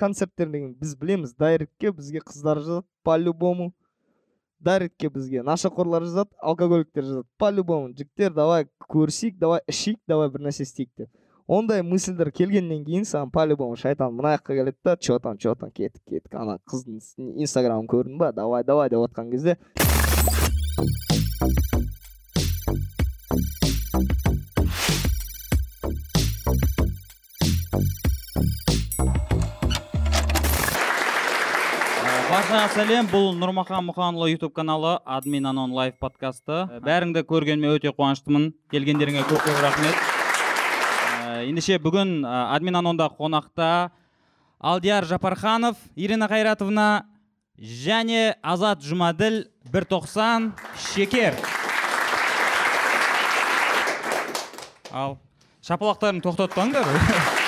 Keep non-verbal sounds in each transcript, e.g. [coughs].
концерттерден біз білеміз дайректке бізге қыздар жазады по любому дайректке бізге нашақорлар жазады алкоголиктер жазады по любому жігіттер давай көрісейік давай ішейік давай бір нәрсе істейік деп. Ондай мысльдер келгеннен кейін саған по любому шайтан мына жаққа келеді да че там че там кеттік кеттік ана қыздың инстаграмын көрдің ба давай давай деп жатқан кезде сәлем. Бұл нұрмахан мұханұлы ютуб каналы админ анон лайв подкасты. Бәріңді көргеніме өте қуаныштымын. Келгендеріңе көп көп рахмет. Ә, ендеше бүгін ә, админ анонда қонақта алдияр жапарханов ирина қайратовна және азат жұмаділ 190 шекер. Ал шапалақтарыңды тоқтатпаңдар.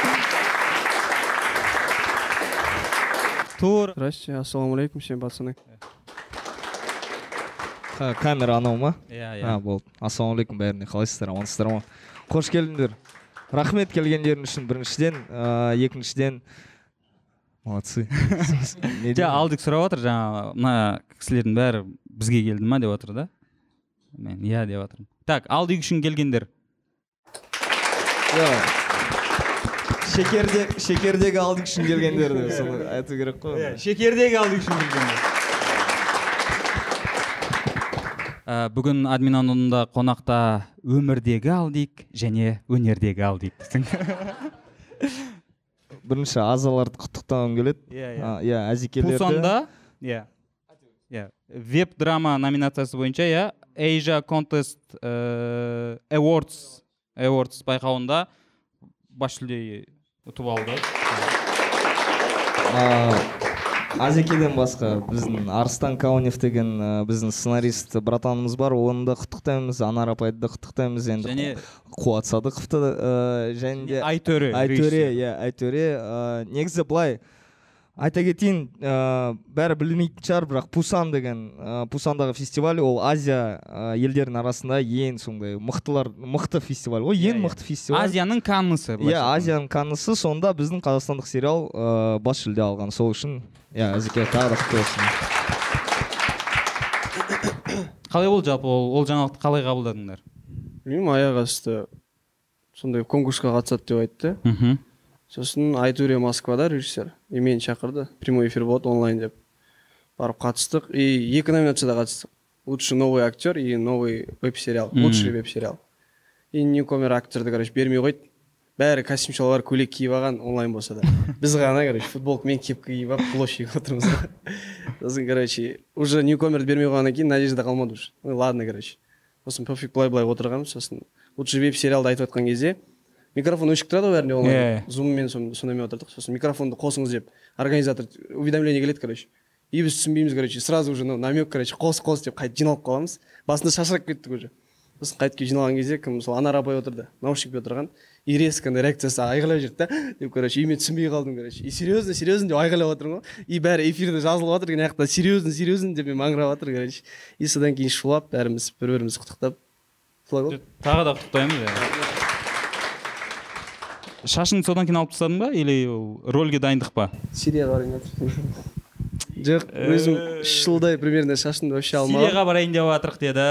Тур. Здрасте, ассалаумағалейкум всем пацаны. Қа- камера анау ма иә а болды. Ассалаумағалейкум бәріне қалайсыздар амансыздар ма қош келдіңдер. Рахмет келгендерің үшін біріншіден ыыы екіншіден. Молодцы. [laughs] Жа алдик сұрап жатыр жаңа мына кісілердің бәрі бізге келді ма деп жатыр да? Мен иә деп жатырмын так алдик үшін келгендер. Шекерде шекердегі алдик үшін келгендер деп соны айту керек қой Иә, шекердегі алдик үшін келгендер. Ә, бүгін админ анонда қонақта өмірдегі алдик және өнердегі алдик [laughs] бірінші азаларды құттықтағым келеді. Иә иә. Әзекелерді пусанда иә иә. Веб драма номинациясы бойынша иә asia contest э, awards awards байқауында бас жүлде ұтып алды А, азекеден басқа біздің арыстан каунев деген біздің сценарист братанымыз бар оны да құттықтаймыз анар апайды да құттықтаймыз енді және қуат садықовты да және де айтөре айтөре иә айтөре негізі былай айта кетейін ә, бәрі білмейтін шығар бірақ пусан деген ә, пусандағы фестиваль ол азия ә, елдерінің арасында ең сондай мықтылар мықты фестиваль. Ғой Иә, ең иә. мықты фестиваль. Азияның каннысы иә азияның каннысы. Сонда біздің қазақстандық сериал ә, бас жүлде алған. Сол үшін иә әзеке тағы да құтты болсын. Қалай болды жалпы ол, ол жаңалықты қалай қабылдадыңдар? Білмеймін аяқ асты сондай конкурсқа қатысады деп айтты. мхм. Сосын Айтуре Москвада режиссер. И мені шақырды. Прямой эфир болады онлайн деп. Барып қатыстық. И екі номинацияда қатыстық. Лучший новый актер и новый веб-сериал. Мм. Лучший веб-сериал. И ньюкомер актерді, короче, бермей қойды. Бәрі костюм шалбар көйлек киіп алған онлайн болса да. [laughs] Біз ғана, короче, футболка мен кепка киіп алып площадьға отырмыз. Сосын, короче, уже ньюкомерді бермей қойғаннан кейін надежда қалмады уже. Ну ладно, короче. сосын пофиг былай былай отырғанбыз сосын лучший веб сериалды айтып жатқан кезде микрофон өшік тұрады ғой бәрінде Иә. онлайн зуммен сон- сондаймен отырдық сосын. Микрофонды қосыңыз деп. Организатор уведомление келеді короче. И біз түсінбейміз короче. Сразу уже намек короче қос қос деп қайтып жиналып қаламыз. Басында шашырап кеттік уже. Сосын қайтып келіп жиналған кезде кім сол анар апай отырды наушникпен отырған. И резко андай реакциясы айғайлап жіберді да. Деп короче и мен түсінбей қалдым короче. И серьезно серьезно деп айғайлап жатырмын ғой. И бәрі эфирде жазылып жатыр мына жақта серьезно серьезно деп мен маңырап жатыр короче. И содан кейін шулап бәріміз бір бірімізді құттықтап. Солай болды тағы да құттықтаймыз иә. Шашыңды содан кейін алып тастадың ба или ол рөлге дайындық па? Сирияға барайын деп жоқ өзім үш жылдай примерно шашымды вообще алмағанмын сирияға барайын деп жатырық деді.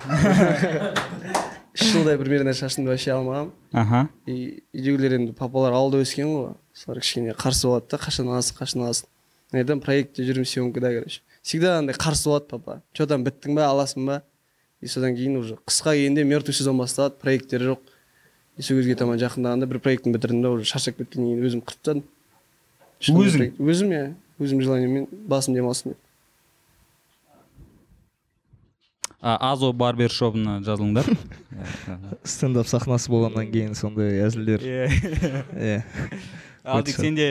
[laughs] Үш жылдай примерно шашымды вообще алмағанмын аха. И үйдегілер енді папалар ауылда өскен ғой. Солар кішкене қарсы болады да қашан аласың қашан аласың. Мен айтамын проектте жүрмін съемкада короче. Всегда андай қарсы болады папа. Че там біттің ба аласың ба? И содан кейін уже қысқа келгенде мертвый сезон басталады проекттер жоқ. И сол кезге таман жақындағанда бір проектін бітірдім да уже шаршап кеткеннен кейін өзім қырып тастадым Өзің? өзім иә. Өзім желаниемен басым демалсын деп азо барбер шопына жазылыңдар. [laughs] Стендап сахнасы болғаннан кейін сондай әзілдер. Иә [laughs] алдик сенде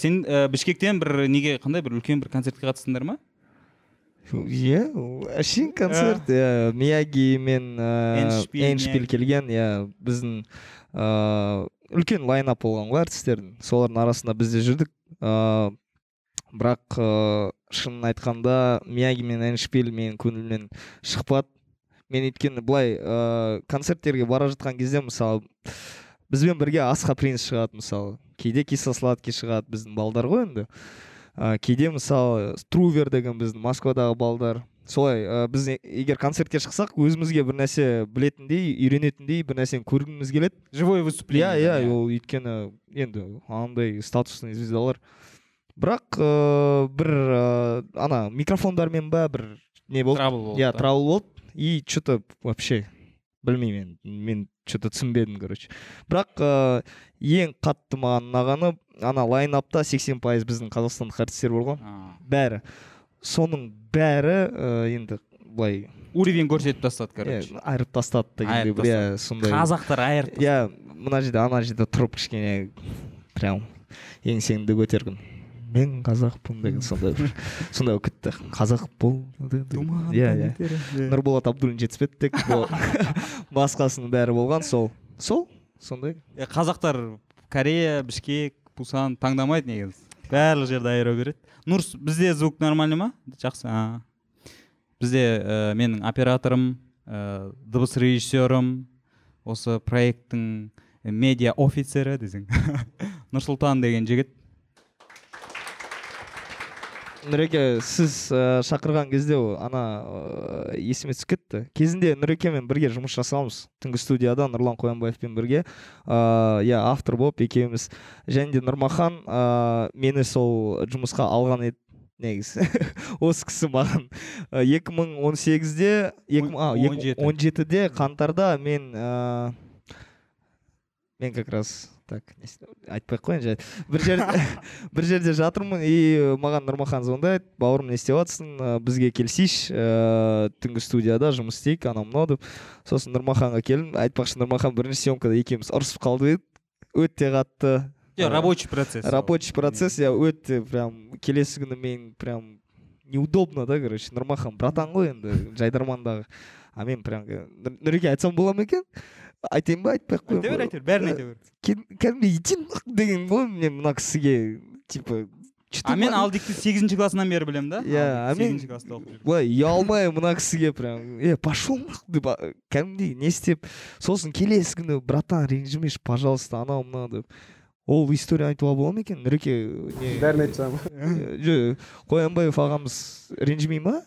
сен ә, бішкектен бір неге қандай бір үлкен бір концертке қатыстыңдар ма? Иә әшейін концерт. Иә мияги мен Эндшпиль, эншпиль Мияги. келген. Иә біздің ыыы үлкен лайнап болған ғой артистердің солардың арасында біз де жүрдік. Ыыы бірақ ыыы шынын айтқанда мияги мен эншпиль менің көңілімнен шықпады. Мен өйткені былай ыыы концерттерге бара жатқан кезде мысалы бізбен бірге асқа принц шығады мысалы. Кейде кисло сладкий шығады біздің балдар ғой енді. Ә, кейде мысалы трувер деген біздің москвадағы балдар. Солай ә, біз егер концертке шықсақ өзімізге бір нәрсе білетіндей үйренетіндей бір нәрсені көргіміз келеді. Живое выступление иә иә ол өйткені енді андай статусный звездалар. Бірақ ыыы бір ыыы ана микрофондармен ба бір не болды? Трабл болды иә трабл болды. И че то вообще білмеймін енді мен че то түсінбедім короче. Бірақ ыыы ең қатты маған ұнағаны ана лайнапта сексен пайыз біздің қазақстандық артистер болған А. бәрі. Соның бәрі ыыы енді былай уровень көрсетіп тастады короче. иә, айырып тастады дегендей иә сондай қазақтар айырып иә мына жерде ана жерде тұрып кішкене прям еңсеңді көтергін. Мен қазақпын деген сондай бір [laughs] сондай болып кетті. Қазақ бол иә иә. нұрболат абдуллин жетіспеді тек ол [laughs] басқасының бәрі болған сол. Сол сондай. Е, қазақтар корея бішкек пусан таңдамайды негізі. Барлық жерде айыра береді нұрс бізде звук нормальный ма? Жақсы а. бізде ә, менің операторым ә, дыбыс режиссерім осы проекттің медиа офицері десең. [laughs] Нұрсұлтан деген жігіт. Нұреке сіз ә, шақырған кезде ана ә, есіме түсіп кетті. Кезінде нұрекемен бірге жұмыс жасағанбыз түнгі студияда нұрлан қоянбаевпен бірге ыыы иә автор болып екеуміз. Және де нұрмахан ыыы мені сол жұмысқа алған еді негізі. [laughs] Осы кісі маған екі мың он сегізде Он- екі мың 17. он жетіде қаңтарда мен ыыы мен как раз так айтпай ақ қояйын жай. Бір жер [laughs] бір жерде жатырмын и маған нұрмахан звондайды. Бауырым не істеп жатрсың Ә, бізге келісейші ыыы түнгі студияда жұмыс істейік анау мынау деп. Сосын нұрмаханға келдім. Айтпақшы нұрмахан бірінші съемкада екеуміз ұрысып қалдық едік. Өте қатты. Е, Ә, рабочий процесс. Рабочий процесс. Иә өте прям келесі күні мен прям неудобно да короче. Нұрмахан братан ғой енді [laughs] жайдармандағы. А мен прям «Нұр- нұреке айтсам бола ма екен? Айтайын ба? Айтпай ақ айта бер қояйын айта бер. Бәрін айта бер. кәдімгідей иди нахуй деген ғой мен мына кісіге. Типа а мен алдикті сегізінші классынан бері білемін да. Иә, а мен- сегізінші класста оқып жүрдім. былай ұялмай мына кісіге прям е пошел нахуй деп кәдімгідей не істеп сосын келесі күні братан ренжімеші пожалуйста анау мынау деп. Ол история айтуға бола ма екен? Нұреке не? Бәрін айтсам. Жö қоянбаев ағамыз ренжімей ма?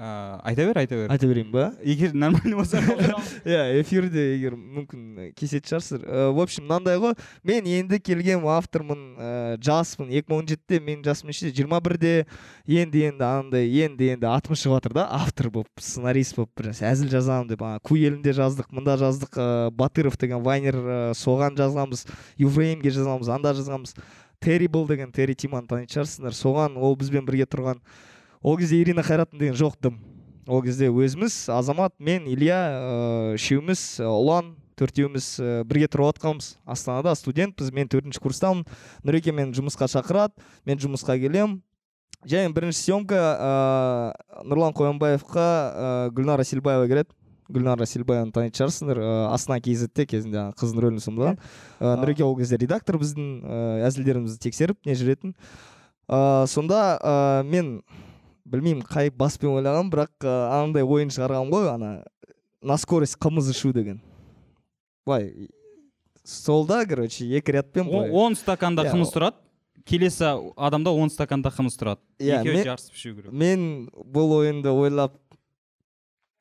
А, айта бер айта бер. Айта берейін ба? Егер нормальный болса [laughs] иә эфирде егер мүмкін кесетін шығарсыздар. Э, в общем мынандай ғой. Мен енді келген автормын ә, жаспын 2017-те менің жасым нешеде жиырма бірде енді енді андай енді енді атым шығып жатыр да. Автор болып сценарист болып бір әзіл жазамын деп. Ана ку елінде жаздық мында жаздық. Ә, батыров деген вайнер соған жазғанбыз юфреймге жазғанбыз анда жазғанбыз террибл деген терри тиманы танитын шығарсыңдар соған ол бізбен бірге тұрған ол кезде ирина қайратын деген жоқ дым ол кезде өзіміз азамат мен илья ыыы үшеуміз ы, ұлан төртеуміз і бірге тұрып жатқанбыз астанада студентпіз. Мен төртінші курстамын. Нұреке мені жұмысқа шақырады. Мен жұмысқа келем және бірінші съемка ыыы нұрлан қоянбаевқа ыыы гүлнара силбаева келеді. Гүлнара силбаеваны танитын шығарсыңдар. Ыыы астана kzте кезінде қыздың рөлін сомдаған ыыы нұреке ол кезде редактор біздің ыыы әзілдерімізді тексеріп не жүретін. Ыыы сонда ыыы мен білмеймін қай баспен ойлағанмын бірақ ыыы анандай ойын шығарғанмын ғой ана на скорость қымыз ішу деген. Былай столда короче екі рядпен он стаканда Иә, қымыз тұрады келесі адамда он стаканда қымыз тұрады. Иә, екеуі жарысып ішу керек. мен бұл ойынды ойлап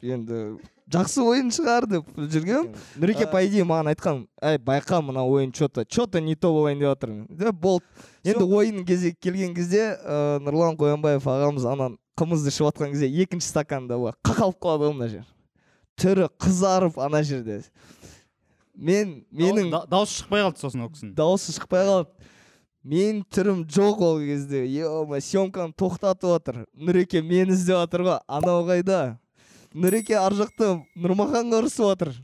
енді жақсы ойын шығар деп жүргем нұреке А- по идее маған айтқан әй байқа мына ойын че то че то не то болайын деп жатыр болды. Енді ойын кезегі келген кезде ыыы нұрлан қоянбаев ағамыз ана қымызды ішіп жатқан кезде екінші стаканда былай қақалып қалады ғой мына жер. Түрі қызарып ана жерде. Мен менің Дау- дауысы шықпай қалды сосын ол кісінің. дауысы шықпай қалды. Менің түрім жоқ ол кезде. Ема съемканы тоқтатып жатыр нұреке мені іздеп жатыр ғой. Анау қайда? Нұреке ар жақта нұрмаханға ұрысып жатыр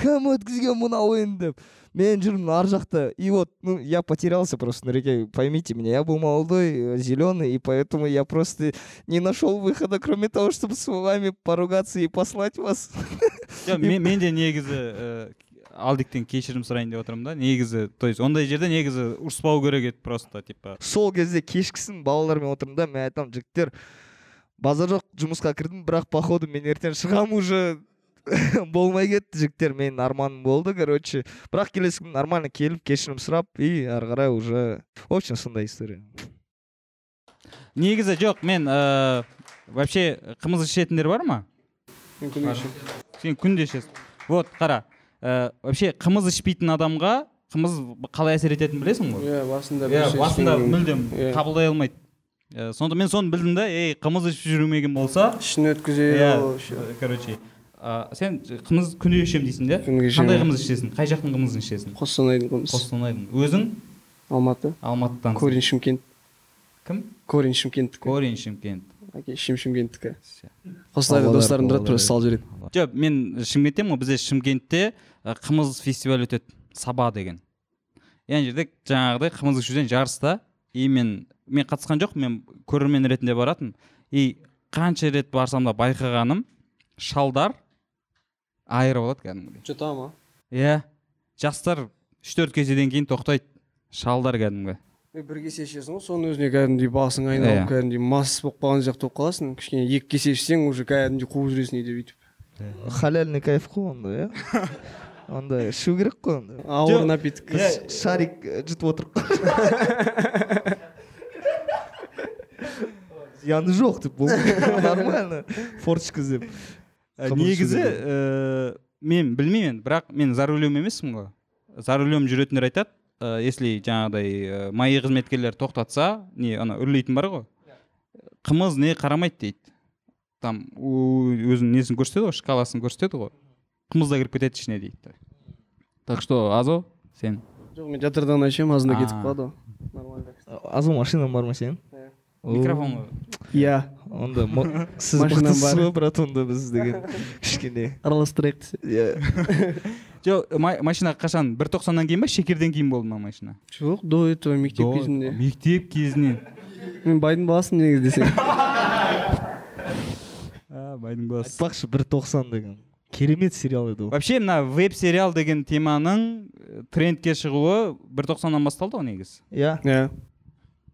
кім өткізген мына ойынды деп? Мен жүрмін ар жақта и вот ну я потерялся просто нұреке поймите меня я был молодой э, зеленый и поэтому я просто не нашел выхода кроме того чтобы с вами поругаться и послать вас. [laughs] Мен, де негізі ә, алдиктен кешірім сұрайын деп отырмын да негізі то есть ондай жерде негізі ұрыспау керек еді просто типа. Сол кезде кешкісін балалармен отырмын да мен айтамын жігіттер базар жоқ жұмысқа кірдім бірақ походу мен ертең шығамын уже. [laughs] Болмай кетті жігіттер менің арманым болды короче. Бірақ келесі күні нормально келіп кешірім сұрап и ары қарай уже в общем сондай история. Негізі жоқ мен ыыы вообще қымыз ішетіндер бар ма? Мен күніге ішемін. сен күнде ішесің. Вот қара. Ә, вообще қымыз ішпейтін адамға қымыз қалай әсер ететінін білесің ғой? Иә басында иә басында мүлдем Иә. қабылдай алмайды. Ә, сонда мен соны білдім да ей қымыз ішіп жүрмеген болса ішін өткізеді иә ше. короче ә, сен қымыз күнде ішемін дейсің Күніге ішемін. қандай қымыз ішесің? Қай жақтың қымызын ішесің? Қостанайдың қымыз қостанайдың. Өзің? Алматы. Алматыдан. Корень шымкент. Кім? Корень шымкенттікі корень шымкент. Әке шешем шымкенттікі қостанайда достарым тұрады просто салып жібереді. Жоқ мен шымкенттемін ғой бізде шымкентте ы, қымыз фестивалі өтеді. Саба деген. Ана жерде жаңағыдай қымыз ішуден жарыста и мен қатысқан жоқпын мен көрермен ретінде баратын. И қанша рет барсам да байқағаным шалдар айырып алады кәдімгідей. Жұта ма? Иә. Жастар үш төрт кеседен кейін тоқтайды шалдар кәдімгі. Е, бір кесе ішесің ғой соның өзіне кәдімгідей басың айналып Иә. кәдімгідей мас болып қалған сияқты болып қаласың. Кішкене екі кесе ішсең уже кәдімгідей қуып жүресің үйде бүйтіп. Халяльный кайф қой онда иә? [laughs] Онда ішу керек қой онда. Ауыр Жоқ, напиток шарик жұтып отырып [laughs] зияны жоқ [laughs] деп нормально форточка іздеп Ә, негізі ііі мен білмеймін бірақ мен за рулем емеспін ғой. За рулем жүретіндер айтады ә, если жаңағыдай ә, маи қызметкерлер тоқтатса не ана үрлейтін бар ғой. Қымыз не қарамайды дейді. Там у- өзінің несін көрсетеді ғой шкаласын көрсетеді ғой. Қымыз да кіріп кетеді ішіне дейді. Так что азо сен? Жоқ мен жатырдан ішемін азында кетіп қалады ғой. Нормально. Азу машинаң бар ма сенің микрофон ғой иә онда сіз мықтысыз ғой брат онда біз деген кішкене араластырайық десе иә жоқ ма- машина қашан бір тоқсаннан кейін ба шекерден кейін болды ма машина жоқ до этого мектеп До- кезінде мектеп кезінен мен байдың баласымын негізі десең а байдың баласы айтпақшы бір тоқсан деген керемет сериал еді ол вообще мына веб сериал деген теманың трендке шығуы бір тоқсаннан басталды ғой негізі иә иә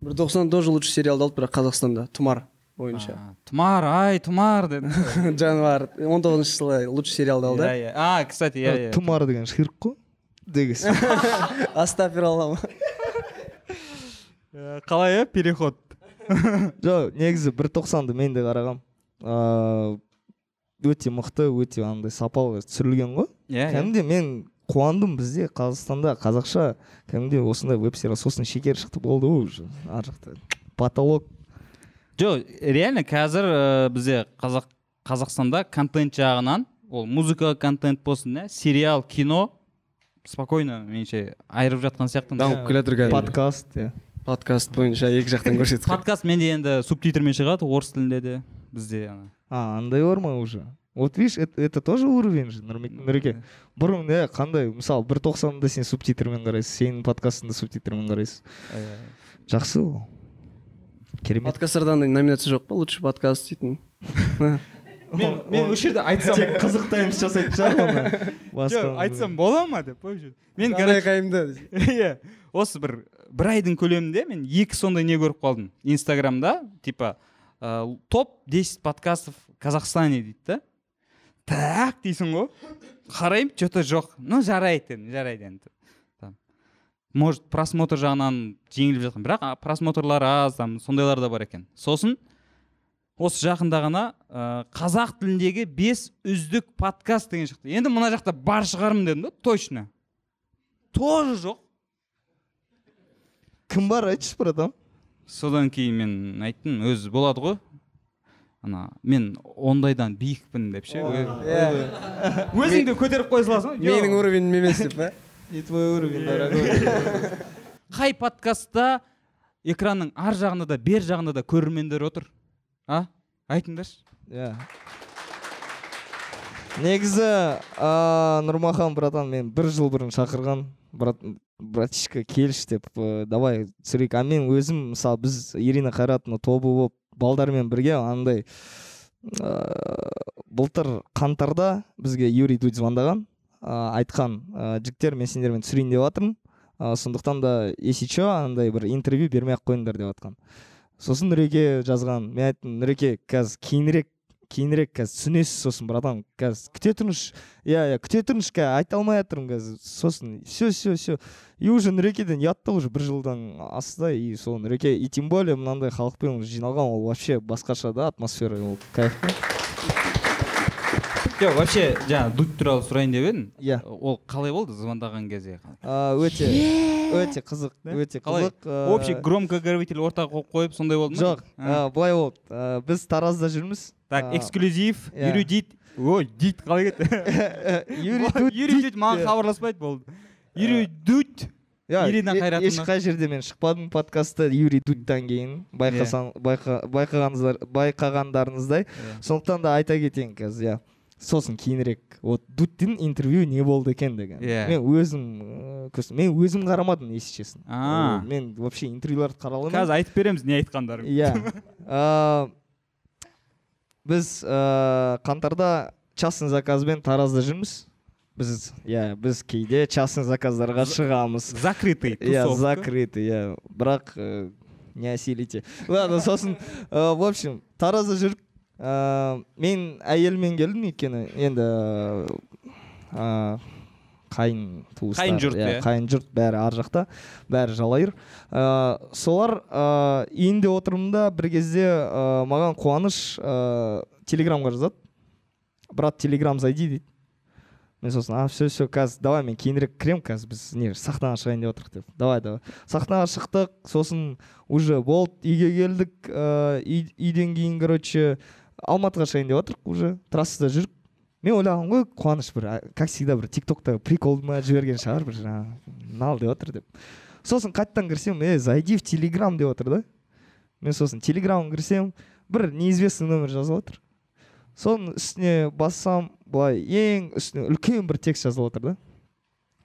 бір тоқсан тоже лучший сериалды алды бірақ қазақстанда. Тұмар бойынша. А, тұмар ай тұмар деді. [laughs] Жануар он тоғызыншы жылы лучший сериалды алды. Иә иә. А кстати иә иә тұмар деген ширк қой деген [laughs] астафиралла Э, қалай иә переход? [laughs] Жоқ негізі бір тоқсанды мен де қарағам. Ыыы өте мықты өте андай сапалы түсірілген ғой. Иә иә. Кәдімгідей мен қуандым бізде қазақстанда қазақша кәдімгідей осындай веб сериал сосын шекер шықты болды ғой уже ар жақта. Потолок. Жоқ реально қазір э, бізде қазақ қазақстанда контент жағынан ол музыка контент болсын иә сериал кино спокойно меніңше айырып жатқан сияқты дамып келе жатыр кәдімгі подкаст иә. Подкаст бойынша екі жақтан [laughs] көрсетіп подкаст менде енді субтитрмен шығады орыс тілінде де бізде а андай бар ма уже? Вот видишь это, это тоже уровень же нұреке бұрын иә қандай мысалы бір тоқсанында сен субтитрмен қарайсың сенің подкастыңда субтитрмен қарайсың. Жақсы ол. Керемет. Подкасттарда андай номинация жоқ па? Лучший подкаст дейтін. [laughs] Мен мен осы жерде айтсам тек қызық таймс жасайтын шығар оны. [laughs] Жоқ айтсам бола ма деп қойып мен [laughs] иә осы бір бір айдың көлемінде мен екі сондай не көріп қалдым. Инстаграмда типа топ 10 подкастов в казахстане дейді да. Так дейсің ғой. Қараймын че то жоқ. Ну жарайды енді жарайды енді. Там. Может просмотр жағынан жеңіліп жатқан. Бірақ просмотрлар аз там сондайлар да бар екен. Сосын осы жақында ғана ә, қазақ тіліндегі бес үздік подкаст деген шықты. Енді мына жақта бар шығармын дедім да точно. Тоже жоқ. Кім бар айтшы братан? Содан кейін мен айттым өзі болады ғой. Ана мен ондайдан биікпін деп ше? Өзіңді көтеріп қоя саласың ғой менің уровенім емес деп па не твой уровень дорогой? [laughs] Қай подкастта экранның ар жағында да бер жағында да көрермендер отыр а? Айтыңдаршы. Иә. Негізі а, нұрмахан братан мен бір жыл бұрын шақырған. Брат братишка келші деп э, давай түсірейік. А мен өзім мысалы біз ирина қайратовна тобы болып балдармен бірге андай ыыы былтыр қаңтарда бізге юрий дудь звондаған ә, айтқан ә, жігіттер мен сендермен түсірейін деп жатырмын ә, сондықтан да если че андай бір интервью бермей ақ қойыңдар деп жатқан сосын нұреке жазған мен айттым нұреке қазір кейінірек кейінірек қазір түсінесіз сосын братан. Қазір күте тұрыңызшы иә иә күте тұрыңызшы қазір. Айта алмай жатырмын қазір. Сосын все все все. И уже нұрекеден ұятты уже бір жылдан асты и сол нұреке и тем более мынандай халықпен жиналған ол вообще басқаша да атмосфера ол кайф. Жоқ вообще жаңа дудь туралы сұрайын деп едім. Иә. Ол қалай болды звондаған кезде? А, өте өте қызық өте қызық общий громкоговоритель ортаға қойып қойып сондай болды ма? Жоқ а, былай болды. Біз таразда жүрміз. Так эксклюзив иә. юрий дит. Ой дит қалай кетті? [laughs] Юрий дудь юрий дейді. дит маған Иә. хабарласпайды болды. Юрий дудь Иә, Ирина Қайратовна. ешқай жерде мен шықпадым подкастта юрий дудьтан кейін. Байқасан байқа, байқағаныңыздар байқағандарыңыздай. Сондықтан да айта кетейін қазір иә. Сосын кейінірек вот дудьтің интервью не болды екен деген. Иә. мен өзім ыыы, көз- мен өзім қарамадым если честно А. Ол, мен вообще интервьюларды қараламын қазір айтып береміз не айтқандарын. Иә. А, [laughs] біз ыыы, қаңтарда частный заказбен таразда жүрміз. Біз иә біз кейде частный заказдарға шығамыз. закрытый иә закрытый иә. Бірақ э, не осилите. Ладно сосын э, в общем таразда жүріп э, мен әйеліммен келдім өйткені енді э, қайын туыстар Қайын жұрт, иә. қайын жұрт бәрі ар жақта бәрі жалайыр. Э, солар э, үйінде отырмын да бір кезде э, маған қуаныш э, телеграмға жазады. Брат телеграм зайди дейді. Мен сосын а все все қазір давай мен кейінірек кіремін қазір біз не сахнаға шығайын деп отырмық деп. Давай давай сахнаға шықтық сосын уже болды үйге келдік ыыы үй- үйден кейін короче алматыға шығайын деп отырмық уже. Трассада жүріп. Мен ойлағанмын ғой қуаныш бір как всегда бір тик токта прикол ма жіберген шығар бір жаңағы мынау деп отыр деп. Сосын қайтадан кірсем е зайди в телеграм деп отыр да. Мен сосын телеграмға кірсем бір неизвестный номер жазып отыр. Соның үстіне бассам былай ең үстіне үлкен бір текст жазылып отыр да.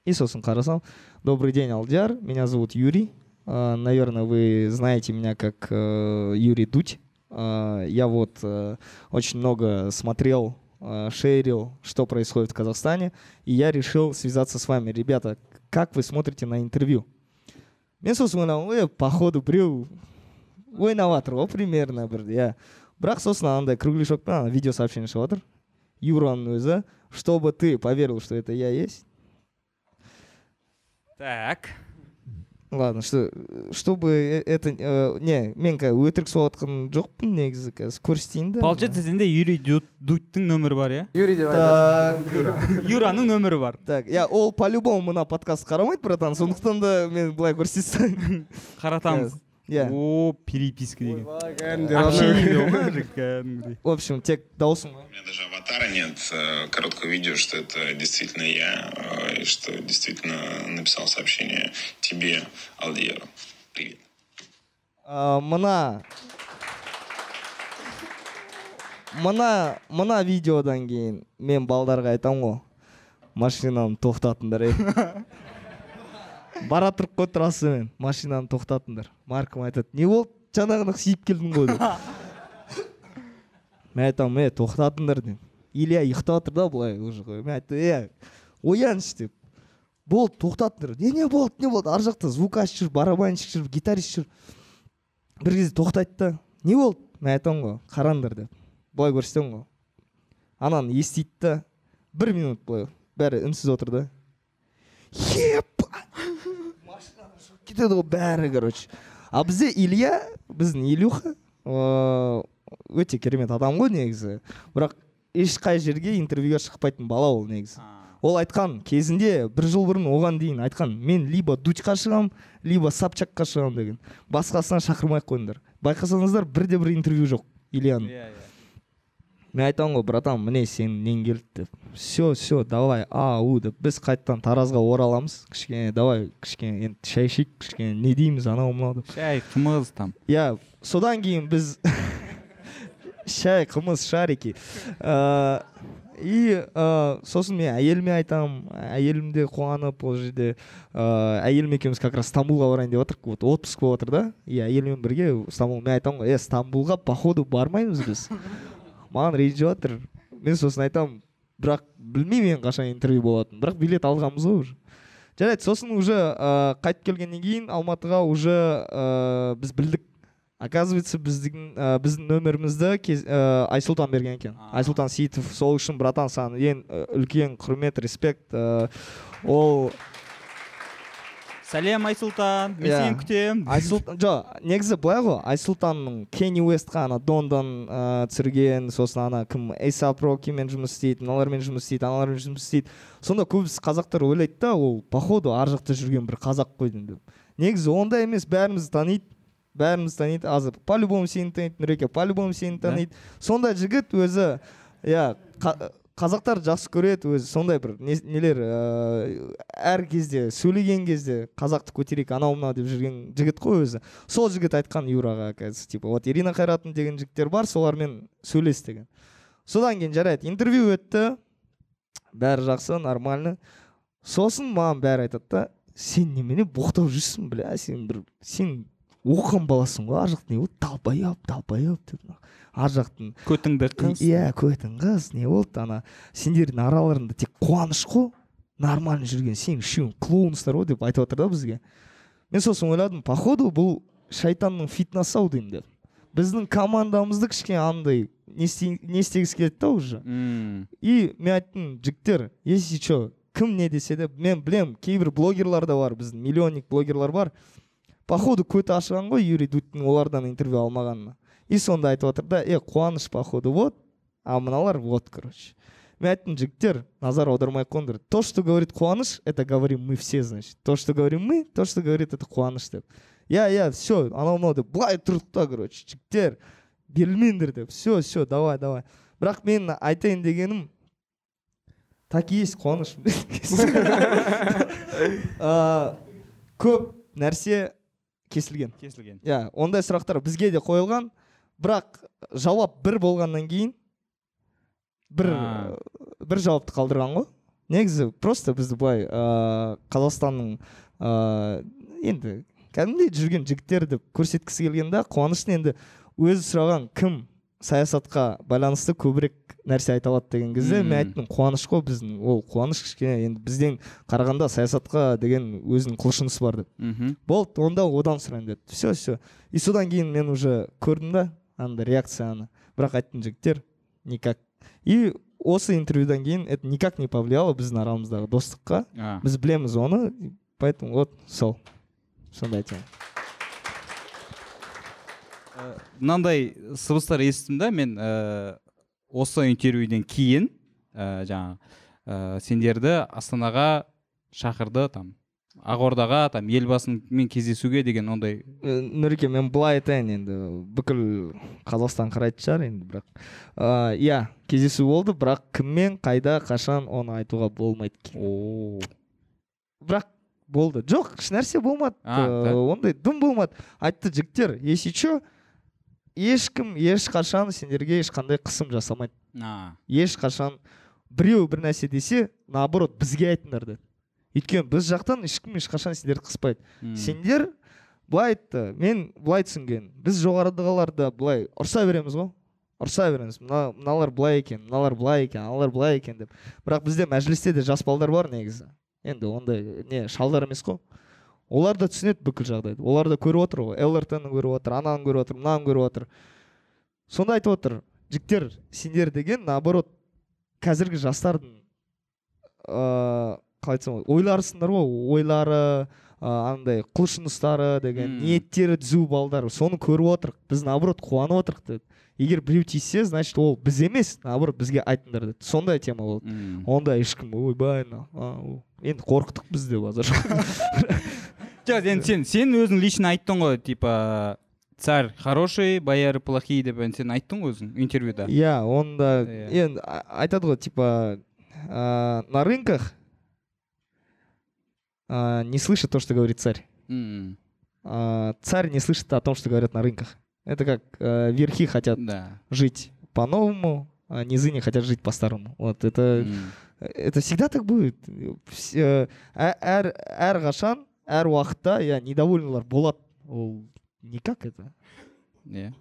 И сосын қарасам добрый день алдияр меня зовут юрий. Наверное вы знаете меня как э, юрий дудь я вот э, очень много смотрел э, шерил что происходит в казахстане и я решил связаться с вами ребята как вы смотрите на интервью мен сосын ойладым е походу біреу ойнап жатыр ғой примерно бір иә бірақ сосын андай кругляшокпен ана видео сообщение шығып жатыр юраның өзі чтобы ты поверил что это я есть так ладно что чтобы э- это э, не мен қазір өтірік соғып жатқан жоқпын негізі қазір көрсетейін да. Получается сенде юрий Ду- дудьтың нөмірі бар иә? Юрий деп так. Юраның нөмірі бар. Так иә ол по любому мына подкаст қарамайды братан сондықтан да мен былай көрсетсем. Қаратамыз. Иә. О переписка деген. Кәдімгідей общение ғой мужик, кәдімгідей. В общем тек дауысым У меня даже аватара нет э, короткого видео, что это действительно я, э, и что действительно написал сообщение тебе, Алдиеру. Привет. А, мына. Мына мына видеодан кейін мен балдарға айтамын ғой. Машинаны тоқтатыңдар ей [laughs] бара тұрып қой трассамен машинаны тоқтатыңдар. Маркам айтады не болды жаңағыны сүйіп келдің ғой деп. [laughs] Мен айтамын е тоқтатыңдар деймін илья ұйықтап жатыр да былай уже мен айттым е ояншы деп. Болды тоқтатыңдар не не болды не болды ар жақта звукашы жүр барабанщик жүр гитарист жүр бір кезде тоқтайды да не болды? Мен айтамын ғой қараңдар деп. Былай көрсетемін ғой. Ананы естиді да бір минут былай бәрі үнсіз отыр да. Шығып кетеді ғой бәрі короче. А бізде илья біздің илюха өте керемет адам ғой негізі. Бірақ ешқай жерге интервьюге шықпайтын бала ол негізі. Ол айтқан кезінде бір жыл бұрын оған дейін айтқан мен либо дудьқа шығамын либо собчакқа шығамын деген. Басқасына шақырмай ақ қойыңдар. Байқасаңыздар бірде бір интервью жоқ ильяның. Иә иә. Мен айтамын ғой братан міне сенің нең келді деп все все давай ау деп біз қайтадан таразға ораламыз. Кішкене давай кішкене енді шай ішейік кішкене не дейміз анау мынау деп. Шай қымыз там. Иә содан кейін біз [laughs] шай қымыз шарики. Ыыы и ыыы сосын мен әйеліме айтамын әйелім де қуанып ол жерде ыыы әйелім екеуміз как раз стамбулға барайын деп жатырмық вот отпуск болып жатыр да. И әйеліммен бірге стамбул мен айтамын ғой е стамбулға походу бармаймыз біз маған ренжіп жатыр мен сосын айтамын бірақ білмеймін енді қашан интервью болатынын бірақ билет алғанбыз ғой уже. Жарайды сосын уже ыыы қайтып келгеннен кейін алматыға уже ыыы біз білдік. Оказывается біздің ә, біздің нөмірімізді кез, ә, айсұлтан берген екен. Айсұлтан сейітов сол үшін братан саған ең ә, үлкен құрмет респект ә, ол сәлем айсұлтан мен Иә. сені күтемін. Айсұлтан жоқ негізі былай ғой айсұлтанның кенни уестқа ана дондан ә, түсірген сосын ана кім эйсап рокимен жұмыс істейді мыналармен жұмыс істейді аналармен жұмыс істейді. Сонда көбісі қазақтар ойлайды да ол походу ар жақта жүрген бір қазақ қой деп. Негізі ондай емес бәрімізді таниды бәрімізді таниды азыр. По любому сені таниды нұреке по любому сені таниды. Сондай жігіт өзі иә қазақтар жақсы көреді өзі. Сондай бір не- нелер ыыы әр кезде сөйлеген кезде қазақты көтерейік анау мынау деп жүрген жігіт қой өзі. Сол жігіт айтқан юраға оказывается типа вот ирина қайратын деген жігіттер бар солармен сөйлес деген. Содан кейін жарайды интервью өтті. Бәрі жақсы нормально. Сосын маған бәрі айтады да сен немене боқтап жүрсің бля сен бір сен оқыған баласың ғой ар жақта не болды долбоеб долбоеб деп ар жақтың көтіңді қыз иә көтің қыз не болды ана? Сендердің араларыңда тек қуаныш қой нормально жүрген сен үшеуің клоунсыңдар ғой деп айтып жатыр да бізге. Мен сосын ойладым походу бұл шайтанның фитнесі ау деймін деп біздің командамызды кішкене андай не істегісі келеді да уже. М, и мен айттым жігіттер если че кім не десе де мен білем кейбір блогерлар да бар біздің миллионник блогерлар бар. Походу көті ашыған ғой юрий дудьтің олардан интервью алмағанына. И сонда айтып жатыр да е қуаныш походу вот а мыналар вот короче. Мен айттым жігіттер назар аудармай ақ қойыңдар то что говорит қуаныш это говорим мы все значит. То что говорим мы то что говорит это қуаныш деп иә иә все анау мынау деп былай тұрдық та короче. Жігіттер берілмеңдер деп все все давай давай бірақ мен айтайын дегенім так и есть қуаныш [laughs] көп нәрсе кесілген. Кесілген. Иә ондай сұрақтар бізге де қойылған. Бірақ жауап бір болғаннан кейін бір А. бір жауапты қалдырған ғой. Негізі просто бізді былай ыыы қазақстанның ыыы енді кәдімгідей жүрген жігіттер деп көрсеткісі келген да қуаныштың енді өзі сұраған кім саясатқа байланысты көбірек нәрсе айта алады деген кезде мен айттым қуаныш қой біздің. Ол қуаныш кішкене енді бізден қарағанда саясатқа деген өзінің құлшынысы бар деп. Болды онда одан сұрайын деді. Все все и содан кейін мен уже көрдім да андай реакцияны бірақ айттым жігіттер никак. И осы интервьюдан кейін это никак не повлияло біздің арамыздағы достыққа. А, біз білеміз оны и поэтому вот сол. Сондай айтайын. Мынандай сыбыстар естідім да мен ә, осы интервьюден кейін ә, жаңағы ә, сендерді астанаға шақырды там. Ақордаға там елбасымен кездесуге деген ондай Э, нұреке мен былай айтайын енді. Бүкіл қазақстан қарайтын шығар енді бірақ. Ыыы, иә кездесу болды бірақ кіммен қайда қашан оны айтуға болмайды екен. Бірақ болды. Жоқ ешнәрсе болмады. Э, да? ондай дым болмады. Айтты жігіттер если че ешкім ешқашан сендерге ешқандай қысым жасамайды ешқашан біреу бір нәрсе десе наоборот бізге айтыңдар деді. Өйткені біз жақтан ешкім ешқашан сендерді қыспайды. М, сендер былай айтты мен былай түсінген. Біз жоғарыдағыларды былай ұрса береміз ғой. Ұрса береміз. Мына мыналар былай екен мыналар былай екен аналар былай екен деп. Бірақ бізде мәжілісте де жас балдар бар негізі. Енді ондай не шалдар емес қой. Олар да түсінеді бүкіл жағдайды. Олар да көріп отыр ғой. Лртны көріп отыр ананы көріп отыр мынаны көріп отыр. Сонда айтып отыр жігіттер сендер деген наоборот қазіргі жастардың ыыы қалай айтсам болады ойларысыңдар ғой ойлары ыыы андай құлшыныстары деген ниеттері түзу балдар. Соны көріп отырық біз наоборот қуанып отырық деді егер біреу тиіссе значит ол біз емес наоборот бізге айтыңдар деді сондай тема болды. Онда ешкім ойбай мынау, енді қорықтық біз де базар [laughs] жоқ енді сен сен өзің лично айттың ғой типа царь хороший бояры плохие деп сен айттың ғой өзің интервьюда? Иә онда Иә. енді айтады ғой типа на рынках ә, не слышит то что говорит царь. М, а, царь не слышит о том, что говорят на рынках. Это как э, верхи хотят да. жить по-новому, а низы не хотят жить по-старому. Вот это, М, это всегда так будет. Все- ә- әр әрқашан әр уақытта иә недовольныйлар болады ол никак это. Иә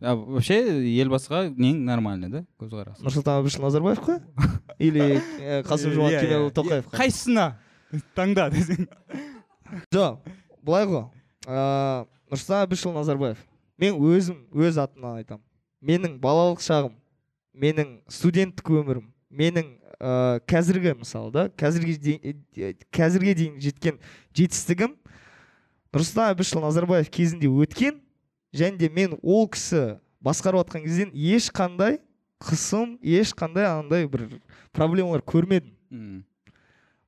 а вообще елбасыға нең нормальный да? Көзқарас. Нұрсұлтан әбішұлы назарбаев қой [laughs] или э, қасым жомарт Иә, кемелұлы тоқаев қайсысына таңда [laughs] десең. Жоқ былай ғой. Ыыы нұрсұлтан әбішұлы назарбаев мен өзім өз атымнан айтамын. Менің балалық шағым менің студенттік өмірім менің ә, қазіргі мысалы да қазірге дейін, қазірге дейін жеткен жетістігім нұрсұлтан әбішұлы назарбаев кезінде өткен және де мен ол кісі басқарып жатқан кезден ешқандай қысым ешқандай андай бір проблемалар көрмедім. М,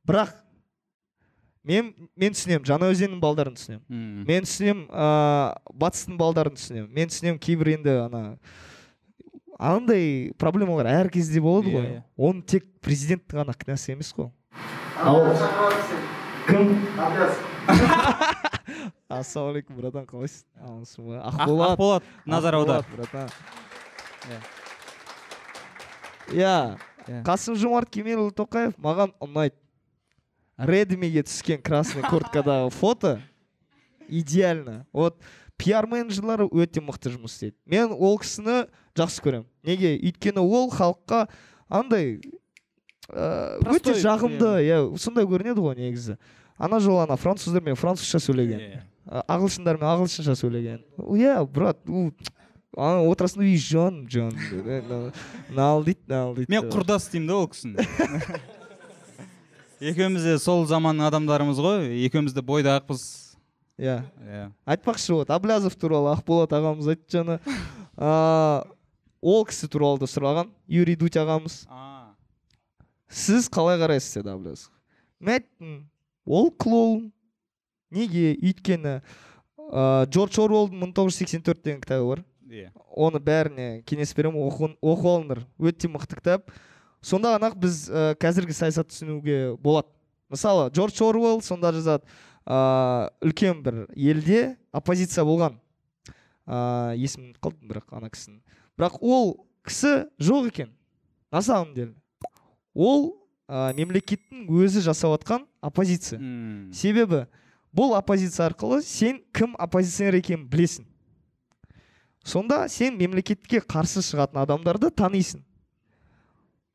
бірақ мен мен түсінемін жаңаөзеннің балдарын түсінемін. М. мен түсінемін ыыы батыстың балдарын түсінемін. Мен түсінемін кейбір енді ана андай проблемалар әр кезде болады Иә, ғой. Иә. оның тек президенттің ғана кінәсі емес қой. Ал кім? [laughs] Ассалаумағалейкум братан қалайсың? Амансың ба Ақ- ақболат. Ақболат назар братан. Иә. иә. Иә. қасым жомарт кемелұлы тоқаев маған ұнайды. Редмиге түскен красный курткадағы фото. Идеально. Вот пиар менеджерлары өте мықты жұмыс істейді. Мен ол кісіні жақсы көремін. Неге? Өйткені ол халыққа андай ә, өте жағымды иә сондай көрінеді ғой негізі. Ана жолы ана француздармен французша сөйлеген. А, ағылшындармен ағылшынша сөйлеген. Иә брат ана отырасың да үй жан жан мынау дейді мынау дейді мен құрдас деймін да ол кісіні. [laughs] екеуміз де сол заманның адамдарымыз ғой. Екеуміз де бойдақпыз. Иә. Иә. Айтпақшы вот аблязов туралы ақболат ағамыз айтты жаңа ол кісі туралы да сұраған юрий дудь ағамыз. А, сіз қалай қарайсыз деді аблязов. Мен айттым ол клоун. Неге? Өйткені ә, джордж оруэллдың мың тоғыз жүз сексен төрт деген кітабы бар. Иә. Оны бәріне кеңес беремін оқу оқып алыңдар. Өте мықты кітап. Сонда ғана біз ә, қазіргі саясатты түсінуге болады. Мысалы джордж оруэлл сонда жазады ә, үлкен бір елде оппозиция болған ә, есімін ұмытып қалдым бірақ ана кісінің. Бірақ ол кісі жоқ екен на самом деле ол ә, мемлекеттің өзі жасап жатқан оппозиция. М, себебі бұл оппозиция арқылы сен кім оппозиционер екенін білесің. Сонда сен мемлекетке қарсы шығатын адамдарды танисың.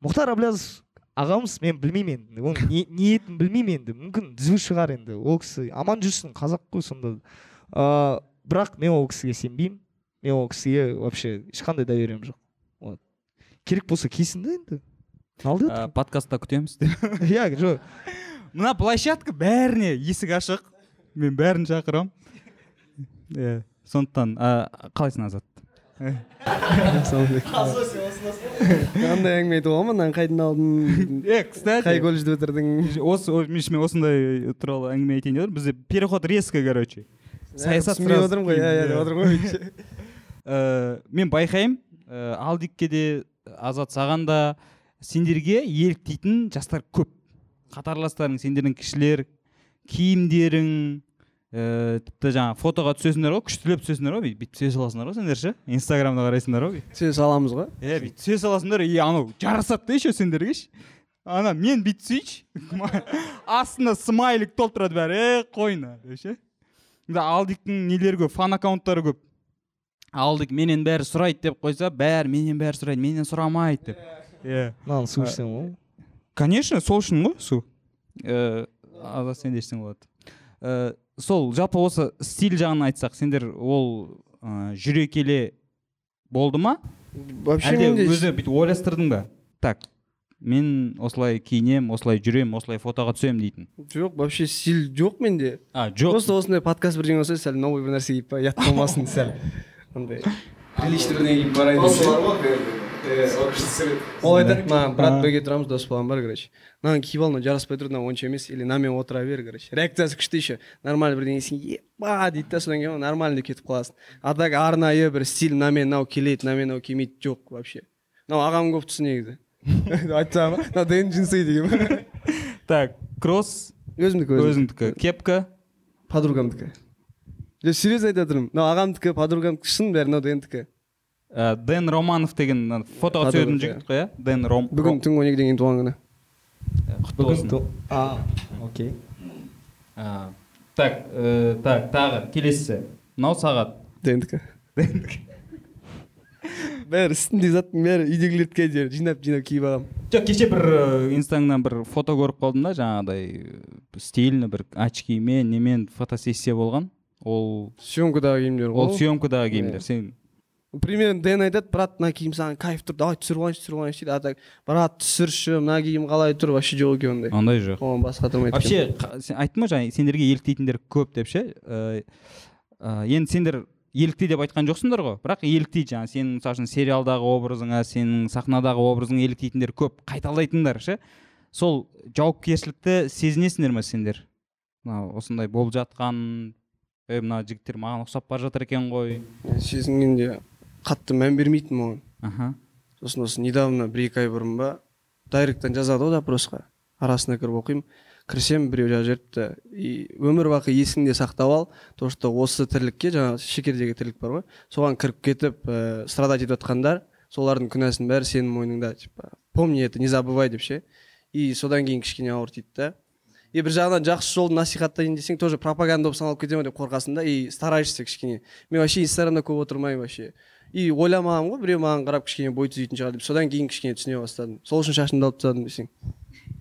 Мұхтар әблязов ағамыз мен білмеймін енді оның не- ниетін білмеймін енді мүмкін түзу шығар енді ол кісі аман жүрсін қазақ қой сонда. Ыыы бірақ мен ол кісіге сенбеймін мен ол кісіге вообще ешқандай доверием жоқ. Вот. Керек болса келсін да енді. Алды ә, подкастта күтеміз [laughs] иә жоқ. Мына площадка бәріне есік ашық. Мен бәрін шақырамын. Иә сондықтан ә, қалайсың азат? [laughs] қандай әңгіме айтуға ғой мынаны қайдан алдың е кстати қай колледжде бітірдің осы мен осындай туралы әңгіме айтайын деп бізде переход резко короче. Саясат түсінбей отырмын ғой. Иә иә деп отырмын ғой Ә, [laughs] мен байқаймын. Ә, алдикке де азат саған да. Сендерге еліктейтін жастар көп. Қатарластарың сендердің кішілер киімдерің ііі тіпті жаңағы фотоға түсесіңдер ғой күштілеп түсесіңдер ғой бүйтіп түсе саласыңдар ғой сендер ше инстаграмда қарайсыңдар ғой бүйтіп сөз аламыз ғой. Иә бүйтіп түсе саласыңдар. И анау жарасады да еще сендерге ше. Ана мен бүйтіп түсейінші. [laughs] Астына смайлик толтырады бәрі. Е қойна деп ше. Мында алдиктің нелері көп фан аккаунттары көп. Алдик менен бәрі сұрайды деп қойса бәрі менен бәрі сұрайды менен сұрамайды деп. Иә мынаны су ішсем ғой конечно сол үшін ғой су. Ыыы азат сен де ішсең болады. Ыыы сол жалпы осы стиль жағынан айтсақ сендер ол ыыы жүре келе болды ма? Вообще әлде менде өзі бүйтіп ойластырдың ба? Так мен осылай киінемін осылай жүремін осылай фотоға түсемін дейтін. Жоқ вообще стиль жоқ менде. А жоқ. Просто осындай подкаст бірдеңе болса сәл новый бір нәрсе киіп ұят болмасын сәл. [laughs] Андай приличный бірдеңе киіп барайын деп ол айтады маған брат бірге тұрамыз дос балам бар короче мынаны киіп ал мынау жараспай тұр мынау онша емес или мынамен отыра [laughs] [laughs] бер короче реакциясы күшті еще нормально бірдеңесін еба дейді да содан кейін нормально деп кетіп қаласың а так арнайы бір стиль мынамен мынау келеді мынамен мынау келмейді жоқ вообще мынау ағамның кофтасы негізі айтсам ба мынау дэн джинсы деген так кросс өзімдікі өзім өзіңдікі кепка. Подругамдікі жоқ серьезно айтып жатырмын мынау ағамдікі подругамдікі шын бәрі мынау дэнтікі ә, дэн романов деген фотоға Подруга, түсетін жігіт қой иә дэн ром бүгін түнгі он екіден кейін туған күні. Құтты болсын а окей. А, так так тағы келесі. Мынау сағат. Дэнтікі бәрі үстінде заттың бәрі үйдегілерді қазір жинап жинап киіп аламын. Жоқ кеше бір инстаграмнан бір фото көріп қалдым да жаңағыдай стильный бір очкимен немен фотосессия болған. Ол съемкадағы киімдер ғой. Ол съемкадағы киімдер. Иә. сен примерно дэн айтады брат мына киім саған кайф тұр давай түсіріп алайыншы түсіріп алайыншы дейді а так брат түсірші мына киім қалай тұр вообще жоқ екен ондай андай жоқ оған бас қатырмайды вообще сен айттың ба жаңа сендерге еліктейтіндер көп деп ше енді сендер елікті деп айтқан жоқсыңдар ғой бірақ еліктейді жаңағы сенің мысалы үшін сериалдағы образыңа сенің сахнадағы образыңа еліктейтіндер көп қайталайтындар ше сол жауапкершілікті сезінесіңдер ме сендер мына осындай болып жатқан е мына жігіттер маған ұқсап бара жатыр екен ғой сезінгенде қатты мән бермейтінмін оған. Аха. Сосын осы недавно бір екі ай бұрын ба дайректен жазады ғой запросқа арасына кіріп оқимын. Кірсем біреу жазып жіберіпті. И өмір бақи есіңде сақтап ал то что осы тірлікке жаңағы шекердегі тірлік бар ғой. Соған кіріп кетіп ә, страдать етіп жатқандар солардың күнәсінің бәрі сенің мойныңда типа помни это не забывай деп ше. И содан кейін кішкене ауыр тиді да. И бір жағынан жақсы жолды насихаттайын десең тоже пропаганда болып саналып кете ма деп қорқасың да и стараешься кішкене. Мен вообще инстаграмда көп отырмаймын вообще. И ойламағанмын ғой біреу маған қарап кішкене бой түзейтін шығар деп. Содан кейін кішкене түсіне бастадым. Сол үшін шашымды алып тастадым десең.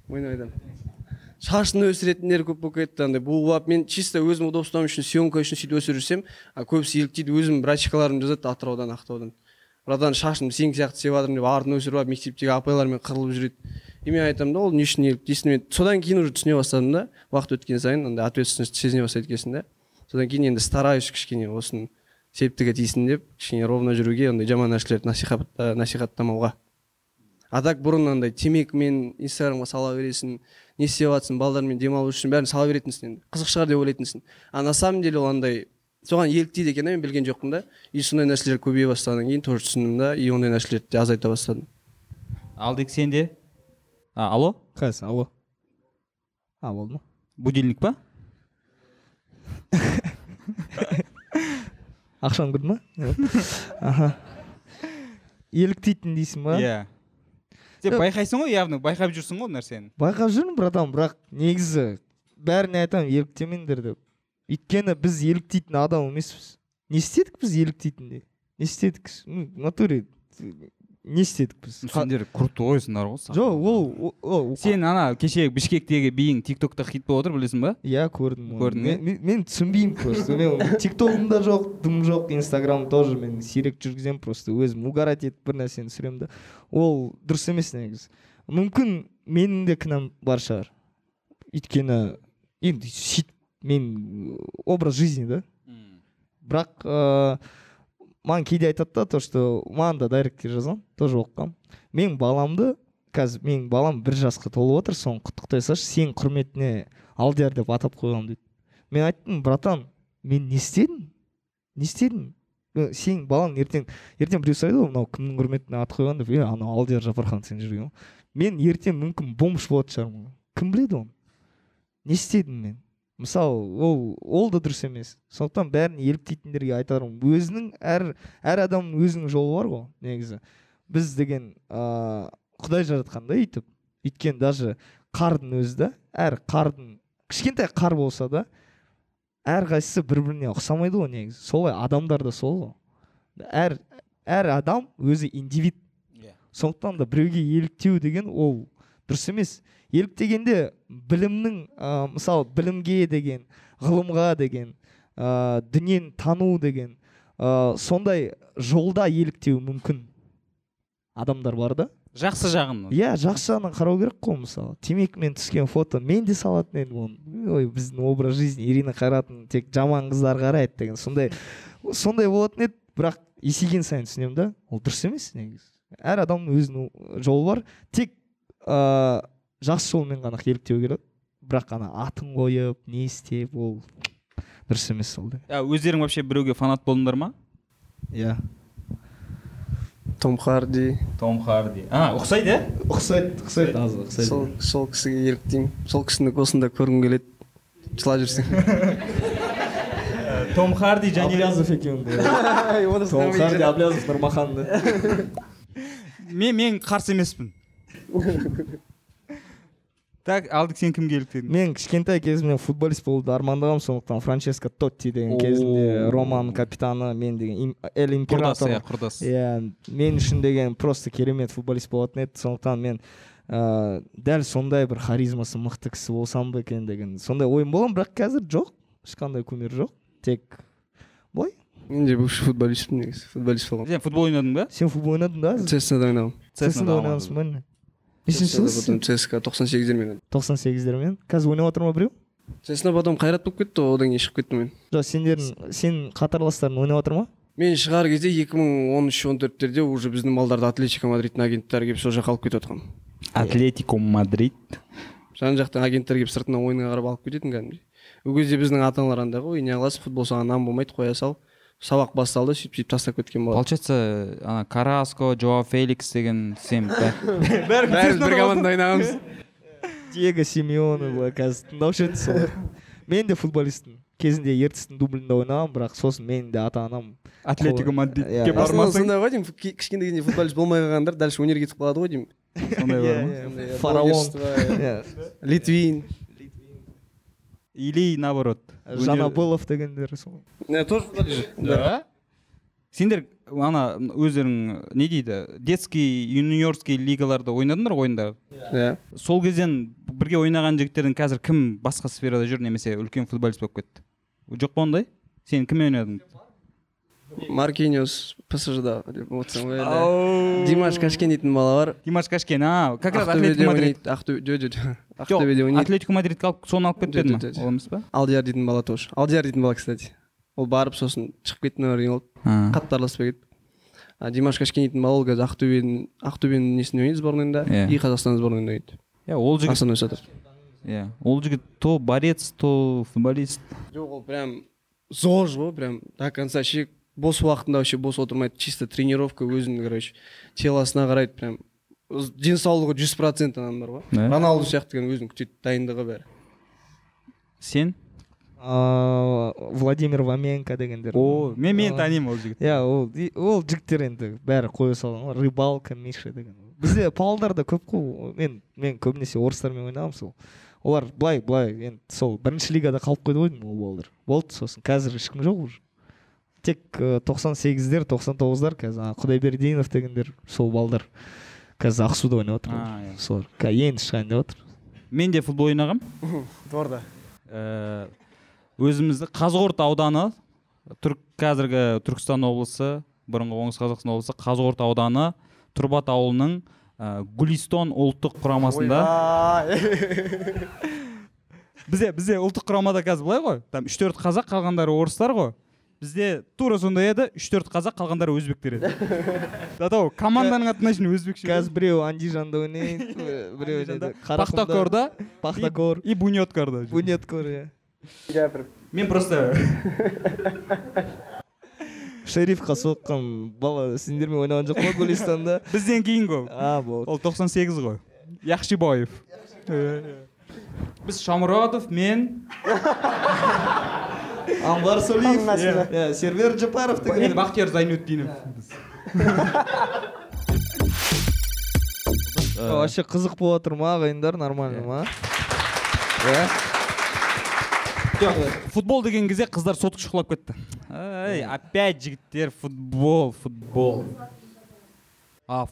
Ойнайдан шашын өсіретіндер көп болып кетті андай. Буып алып мен чисто өзім удобством үшін съемка үшін сөйтіп өсіріп жүрсем көбісі еліктейді өзім братчикаларым жазады атыраудан ақтаудан. Братан шашымды сен сияқты істеп жатырмын деп артын өсіріп алып мектептегі апайлармен қырылып жүреді. И мен айтамын да ол не үшін еліктейсің мен. Содан кейін уже түсіне бастадым да уақыт өткен сайын андай ответственность сезіне бастайды екенсің да. Содан кейін енді стараюсь кішкене осыны септігі тисін деп кішкене ровно жүруге ондай жаман нәрселерді насихат, ә, насихаттамауға. А так бұрын андай темекімен инстаграмға сала бересің не істеп жатрсың балдармен демалу үшін бәрін сала беретінсің енді қызық шығар деп ойлайтынсың. А на самом деле ол андай соған еліктейді екен да мен білген жоқпын да. И сондай нәрселер көбейе бастағаннан кейін тоже түсіндім да и ондай нәрселерді де азайта бастадым алдик сенде? А, алло? Қазір алло. А болды ма? Будильник па? [laughs] ақшам кірді ма? [laughs] Аха. Еліктейтін дейсің ба? Иә. Сен байқайсың ғой явно байқап жүрсің ғой ол нәрсені. Байқап жүрмін братан бірақ негізі бәріне айтамын еліктемеңдер деп. Өйткені біз еліктейтін адам емеспіз. Не істедік біз еліктейтіндей не істедік? Ну в натуре. Не істедік біз? Сендер крутойсыңдар ғой жоқ ол сен ана кеше бішкектегі биің тик токта хит болып отыр білесің ба? Иә көрдім. Көрдің мен, мен, түсінбеймін просто. Мен тиктогым да жоқ дым жоқ инстаграм тоже. Мен сирек жүргіземін просто өзім угорать етіп бір нәрсені түсіремін да. Ол дұрыс емес негізі. Мүмкін менің де кінәм бар шығар. Өйткені енді сөйтіп мен образ жизни да. Бірақ ыыы маған кейде айтады да то что маған да дайректке жазған тоже оқығанмын менің баламды қазір менің балам бір жасқа толып отыр соны құттықтай салшы сенің құрметіне алдияр деп атап қойғанмын дейді. Мен айттым братан мен не істедім? Не істедім? Сенің балаң ертең ертең біреу сұрайды ғой мынау кімнің құрметіне ат қойған деп е анау алдияр жапархан сен жүрген ғой. Мен ертең мүмкін бомж болатын шығармын. Кім біледі оны? Не істедім мен? Мысалы ол ол да дұрыс емес. Сондықтан бәрін еліктейтіндерге айтарым өзінің әр әр адамның өзінің жолы бар ғой негізі. Біз деген ыыы құдай жаратқан да өйтіп өйткені даже қардың өзі да әр қардың кішкентай қар болса да әрқайсысы бір біріне ұқсамайды ғой негізі. Солай адамдар да сол ғой. Әр әр адам өзі индивид. Сондықтан да біреуге еліктеу деген ол дұрыс емес. Еліктегенде білімнің ә, мысалы білімге деген ғылымға деген ә, дүниені тану деген ә, сондай жолда еліктеу мүмкін адамдар бар да? Жақсы жағын. Иә жақсы жағынан қарау керек қой мысалы темекімен түскен фото мен де салатын едім оны. Ой біздің образ жизни ирина қайратын тек жаман қыздар қарайды деген сондай сондай болатын еді. Бірақ есейген сайын түсінемін да. Ол дұрыс емес негізі. Әр адамның өзінің жолы бар. Тек ыыы жақсы жолмен ғана еліктеу керек. Бірақ ана атын қойып не істеп ол дұрыс емес ол да. Өздерің вообще біреуге фанат болдыңдар ма? Иә. Том харди. Том харди. А ұқсайды иә ұқсайды ұқсайды. Аз ұқсайды. Сол сол кісіге еліктеймін. Сол кісіні осында көргім келеді. Жылап жүрсең. Том харди және Аблязов екеуің де. [laughs] Том харди аблязов нұрмахан да [laughs] мен мен қарсы емеспін. [laughs] так алдик сен кімге еліктедің мен кішкентай кезімнен футболист болуды армандағанмын сондықтан франческо тотти деген кезінде романың капитаны мен деген эл құрдас император иә құрдас. Иә мен үшін деген просто керемет футболист болатын еді сондықтан мен ыыы дәл сондай бір харизмасы мықты кісі болсам ба екен деген сондай ойым болған бірақ қазір жоқ ешқандай кумир жоқ тек былай мен де бывший футболистпін негізі футболист болғанмын. Сен футбол ойнадың ба? Сен футбол ойнадың ба? Цснада ойнағанмын цснда ойнағансың ба? не нешінші жылысың цска тоқсан сегіздермен тоқсан сегіздермен қазір ойнап жатыр ма біреу цсна потом қайрат болып кетті ғой одан кейін шығып кеттім мен. Жоқ сендердің сен қатарластарың ойнап жатыр ма мен шығар кезде екі мың он үш он төрттерде уже біздің балдарды атлетико мадридтің агенттері келіп сол жаққа алып кетіп жатқан атлетико мадрид. Жан жақтан агенттер келіп сыртынан ойынға қарап алып кететін кәдімгідей ол кезде біздің ата аналар андай ғой не қыласың футбол саған нан болмайды қоя сал? Сабақ басталды сөйтіп сөйтіп тастап кеткен болады получается ана караско жоа феликс деген сен [laughs] бәріміз бір командада ойнағанбыз. Диего симеоне былай қазір тыңдаушы еді солар мен де футболистпін кезінде ертістің дублінде ойнағанмын бірақ сосын менің де ата анам атлетико мадридке басында бармасаң сондай ғой деймін кішкентай кезінде футболист болмай қалғандар дальше өнерге кетіп қалады ғой деймін. Сондай бар ма? иә, фараон. литвин. Или наоборот жанабылов дегендер сол. Не, тоже да. Сендер ана өздерің не дейді? Детский юниорский лигаларда ойнадыңдар ғой ойындар иә сол кезден бірге ойнаған жігіттердің қазір кім басқа сферада жүр немесе үлкен футболист болып кетті? Жоқ па ондай? Сен кіммен ойнадың? Маркиниос псжда деп отырсың ғой димаш кашкен дейтін бала бар димаш кашкен а как раз ақтөбеде атлетико мадрид ойнайды ақтөбе жоқ жоқ жоқ ақтөбеде ойнайды атлетико мадридке алып соны алып кетпеді ма ол емес па алдияр дейтін бала тоже алдияр дейтін бала кстати ол барып сосын шығып кетті деген болды А. қатты араласпай кетті а димаш кашкен дейтін бала ол қазір ақтөбенің ақтөбенің несінде ойнайды сборныйында и қазақстан сборныйында ойнайды иә ол жігіт основной состав иә ол жігіт то борец то футболист жоқ ол прям зож ғой прям до конца ше бос уақытында вообще бос отырмайды чисто тренировка өзінің короче телосына қарайды прям. Денсаулығы жүз процент ананың бар ғой. Роналду сияқты кәдімгі өзінің күтеді дайындығы бәрі. Сен? А, владимир ваменко дегендер. О мен мен танимын ол жігітті. иә ол ол жігіттер енді бәрі қоя салған ғой. Рыбалка миша деген бізде павлодарда көп қой. Мен мен көбінесе орыстармен ойнағанмын сол. Олар былай былай енді сол бірінші лигада қалып қойды ғой деймін ол балалар болды сосын қазір ешкім жоқ уже. Тек э, тоқсан сегіздер тоқсан тоғыздар қазір құдайбердинов дегендер сол балдар қазір ақсуда ойнап жатыр иә. солар қазір енді шығайын деп жатыр мен де футбол ойнағам. Дворда Э, өзімізді қазығұрт ауданы түрк қазіргі түркістан облысы бұрынғы оңтүстік қазақстан облысы қазығұрт ауданы тұрбат ауылының ә, гулистон ұлттық құрамасында. Бізде бізде ұлттық құрамада қазір былай ғой. Там үш төрт қазақ қалғандары орыстар ғой. Бізде тура сондай еді үш төрт қазақ қалғандары өзбектер еді. [laughs] До того команданың атына шейін өзбекше. Қазір біреу андижанда ойнайды э, [laughs] біреу Андижанда, неде, Қарақұмда, пахтакорда. Пахтакор. И бунеткарда бунеткор иә. Мен просто [laughs] шерифқа соққан бала сендермен ойнаған жоқ па гулистанда бізден кейін ғой. А болды ол 98 ғой. Яхшибаев біз шамұродов мен. Анвар солиев иә сервер жапаров енді деген бақтияр зайнутдинов вообще қызық болып жатыр ма ағайындар нормально ма? Иә жоқ футбол деген кезде қыздар сотка шұқылап кетті. Ей опять жігіттер футбол футбол. А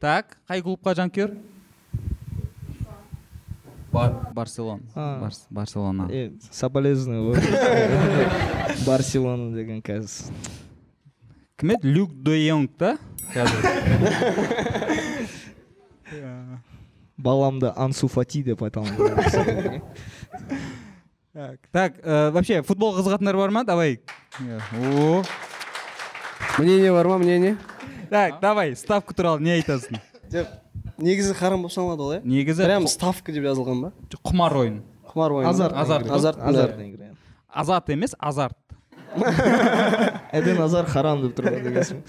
так қай клубқа жанкүйер? Барселона А. Барс- барселона. Е соболезную [laughs] барселона деген қазір кім еді люк де йонг да? Қазір [laughs] баламды ансу фати деп айта аламын так э, вообще футбол қызығатындар бар ма давай. О. Мнение бар ма мнение. Так давай ставка туралы не айтасың жоқ негізі харам болып саналады ол иә? Негізі прям ставка деп жазылған ба? Құмар ойын. Құмар ойын. Азарт. Азарт. азарт азарт емес азарт. [laughs] Эден азар харам деп тұрған дегенсің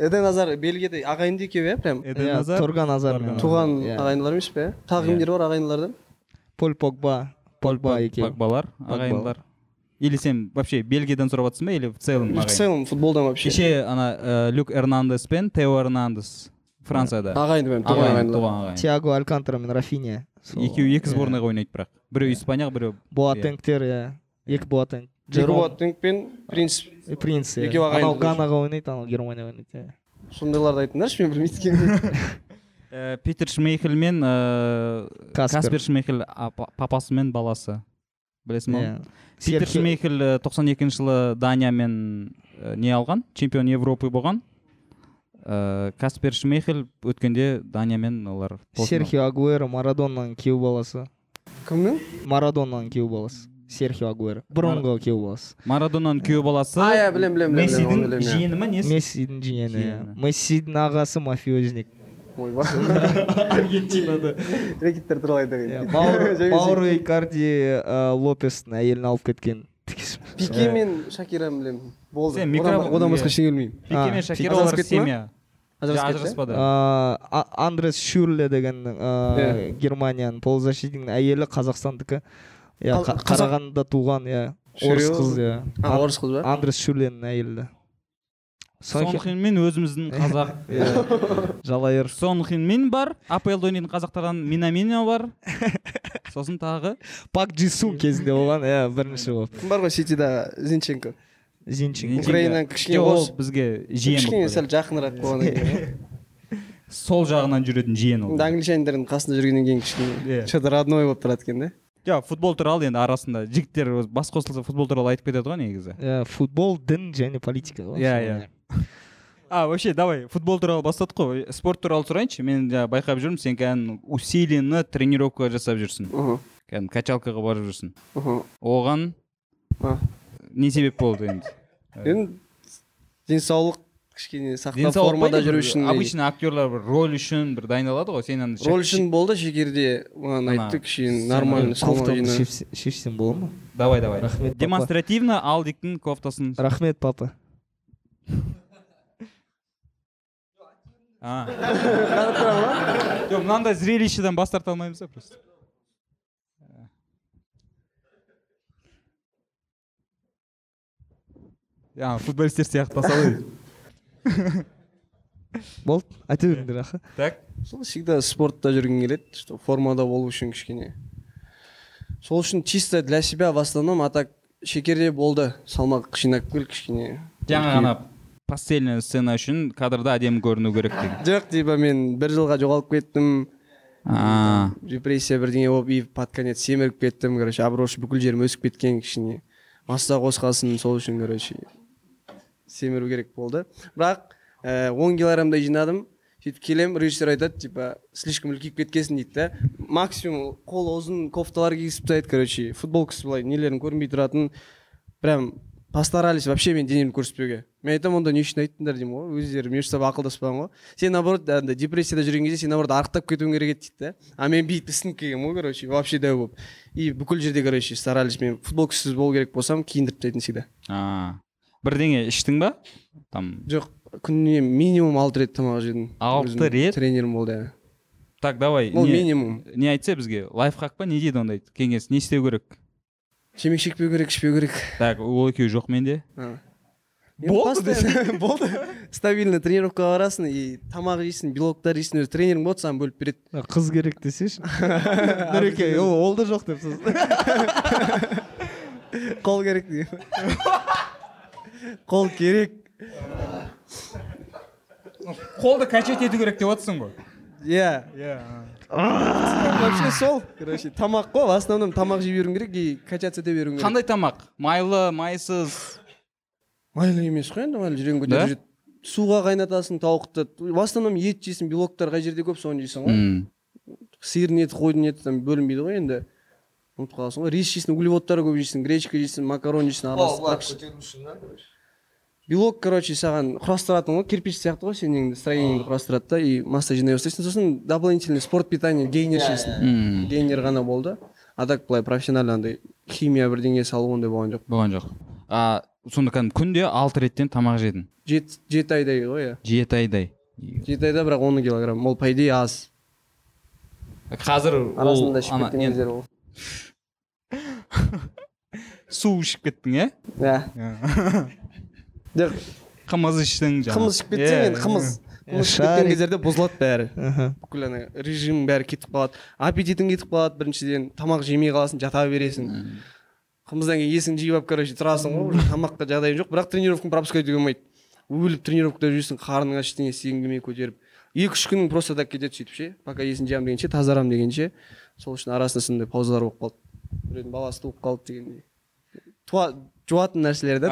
эден азар бельгияда ағайынды екеуі иә прям? Эден иә Азар, торган туған Иә. ағайындылар емес пе иә? Тағы кімдер бар ағайындылардан поль погба погба екеуі. Погбалар ағайындылар или сен вообще бельгиядан сұрап жатрсың ба или в целом в целом футболдан вообще. Кеше ана э, люк эрнандес пен тео эрнандес францияда ағайынды туған ағайын туған ағайын. Тиаго алькантара мен рафиня екеуі екі иә. сборныйға ойнайды бірақ. Біреу испанияға біреу боатенгтер иә. Екі боатенг джером пен принц. Принц иә. Екеуі ағайынды анау ганаға ойнайды анау германияға ойнайды иә. Сондайларды айтыңдаршы мен білмейді [laughs] екенмін питер шмейхель мен Каспер. шмейхель апа- папасы мен баласы. Білесің ба иә. Питер шмейхель тоқсан екінші жылы даниямен не алған? Чемпион европы болған. Э, каспер шмейхель өткенде даниямен олар серхио агуэро марадонаның күйеу баласы. Кімнің? Марадонаның күйеу баласы. Серхио агуэро. Бұрынғы күйеу баласы. Марадонаның күйеу баласы а иә білемін білемін мессидің жиені ма несі? Мессидің жиені. Иә. Мессидің ағасы мафиозник. Ойбай [laughs] аргентинада. Рекеттер туралы айта кетейін. [laughs] Жай. икарди ә, лопестің әйелін алып кеткен. Пике мен шакираны білемін болды. Сен одан, микро- одан басқа ештеңе білмеймін. Пике мен шакира олар семья. Ажыраспады А- андрес шюрле деген ә, Иә. германияның полузащитниктің әйелі қазақстандікі. Иә қарағандыда туған иә орыс қыз иә а орыс қыз ба? Андрес шюрленің әйелі. Сонхинмен өзіміздің [laughs] қазақ жалайыр. Сонхинмен бар апл ойнайтын қазақтардан минамино бар. [laughs] Сосын тағы пак джисун кезінде болған иә бірінші болып. Кім бар ғой ситида зинченко. Зинченко. Украинаның кішкене ол бізге жиен кішкене сәл жақынырақ болғаннан кейін [laughs] сол жағынан жүретін жиен ол. Енді англичандардың қасында жүргеннен кейін кішкене че то родной болып тұрады екен да. Жоқ футбол туралы енді арасында жігіттер өз- бас қосылса футбол туралы айтып кетеді ғой негізі. Иә футбол дін және политика ғой Иә, иә. А вообще давай футбол туралы бастадық қой. Спорт туралы сұрайыншы. Мен жаңа байқап жүрмін сен кәдімгі усиленно тренировка жасап жүрсің. Мхм. Кәдімгі качалкаға барып жүрсің. Мхм. Оған не себеп болды енді? [laughs] Енді денсаулық кішкене сақтап формада жүру үшін обычно актерлар бір роль үшін бір дайындалады ғой. Сен ана роль үшін болды шекерде маған айтты кішкене нормально кофтамды шешсем бола ма? Давай давай. Рахмет демонстративно алдиктің кофтасын. Рахмет папа. Жоқ [laughs] мынандай зрелищеден бас тарта алмаймыз да просто. Жаңағы футболисттер сияқты тасалай [laughs] болды айта беріңдер аха. Так. Сол всегда спортта жүргім келеді что формада болу үшін кішкене. Сол үшін чисто для себя в основном а так шекерде болды салмақ жинап кел кішкене. Жаңа ғана постельный сцена үшін кадрда әдемі көріну керек деген жоқ типа мен бір жылға жоғалып кеттім. А. Депрессия бірдеңе болып и под конец семіріп кеттім короче обросший бүкіл жерім өсіп кеткен кішкене. Масса қосқасын сол үшін короче семіру керек болды. Бірақ ә, он килограммдай жинадым. Сөйтіп келемін режиссер айтады типа слишком үлкейіп кеткенсің дейді да. Максимум қол ұзын кофталар кигізіп тастайды короче футболкасы былай нелерің көрінбей тұратын. Прям постарались вообще мен денемді көрсетпеуге. Мен айтамын онда не үшін айттыңдар деймін ғой өздері между собой ақылдаспаған ғой. Сен наоборот андай депрессияда жүрген кезде сен наоборот арықтап кетуің керек еді дейді да. А мен бүйтіп ісініп келгенмін ғой короче вообще дәу болып. И бүкіл жерде короче старались мен футболкасыз болу керек болсам киіндіріп тастайтын всегда бірдеңе іштің ба? Там жоқ күніне минимум алты рет тамақ жедім. Алты рет? тренерім болды иә. Так давай ол минимум. не айтса бізге? Лайфхак па? Не дейді ондай кеңес? Не істеу керек? Темекі шекпеу керек ішпеу керек. Так ол екеуі жоқ менде. А. Болды [laughs] болды. Стабильно тренировкаға барасың и тамақ жейсің белоктар жейсің өзі тренерің болады саған бөліп береді. Қыз керек десеші [laughs] нұреке ол ол да жоқ депсіз [laughs] қол керек деген қол керек. Қолды качать ету керек деп отырсың ғой. Иә. Иә. Вообще сол короче тамақ қой в основном тамақ жей беруің керек и качаться ете беруің керек. Қандай тамақ? Майлы майсыз майлы емес қой енді майлы жүрегің көтеріп жүреді. Суға қайнатасың тауықты. В основном ет жейсің белоктар қай жерде көп соны жейсің ғой. Сиырдың еті қойдың еті там бөлінбейді ғой енді. Ұмытып қаласың ғой. Рис жейсің углеводтар көп жейсің гречка жейсің макарон жейсің белок короче саған құрастыратын ғой кирпич сияқты ғой сенің строениеңді құрастырады да и масса жинай бастайсың. Сосын дополнительный спорт питание гейнер жейсің. М. гейнер ғана болды. А так былай профессионально андай химия бірдеңе салу ондай болған жоқ. Болған жоқ. А сонда кәдімгі күнде алты реттен тамақ жедің жеті жеті айдай ғой иә. Жеті айдай. Жеті айда бірақ он килограмм. Ол по идее аз. Қазір арасында ішіп кеткен кездер ол. [laughs] Су ішіп кеттің иә. Иә [laughs] жоқ қымыз іштің жаңағы қымыз ішіп кетсең енді қымыз. Қымыз ішіп кеткен кездерде бұзылады бәрі. Бүкіл ана режим бәрі кетіп қалады. Аппетитің кетіп қалады біріншіден. Тамақ жемей қаласың жата бересің. Қымыздан кейін есіңді жиып алып короче тұрасың ғой уже тамаққа жағдайың жоқ. Бірақ тренировканы пропускать етуге болмайды. Өліп тренировкада жүрсің қарның аш ештеңе істегің келмей көтеріп. Екі үш күнің просто так кетеді сөйтіп ше. Пока есін жиямын дегенше тазарамын дегенше. Сол үшін арасында сондай паузалар болып қалды. Біреудің баласы туып қалды дегендей. Туа жуатын нәрселер да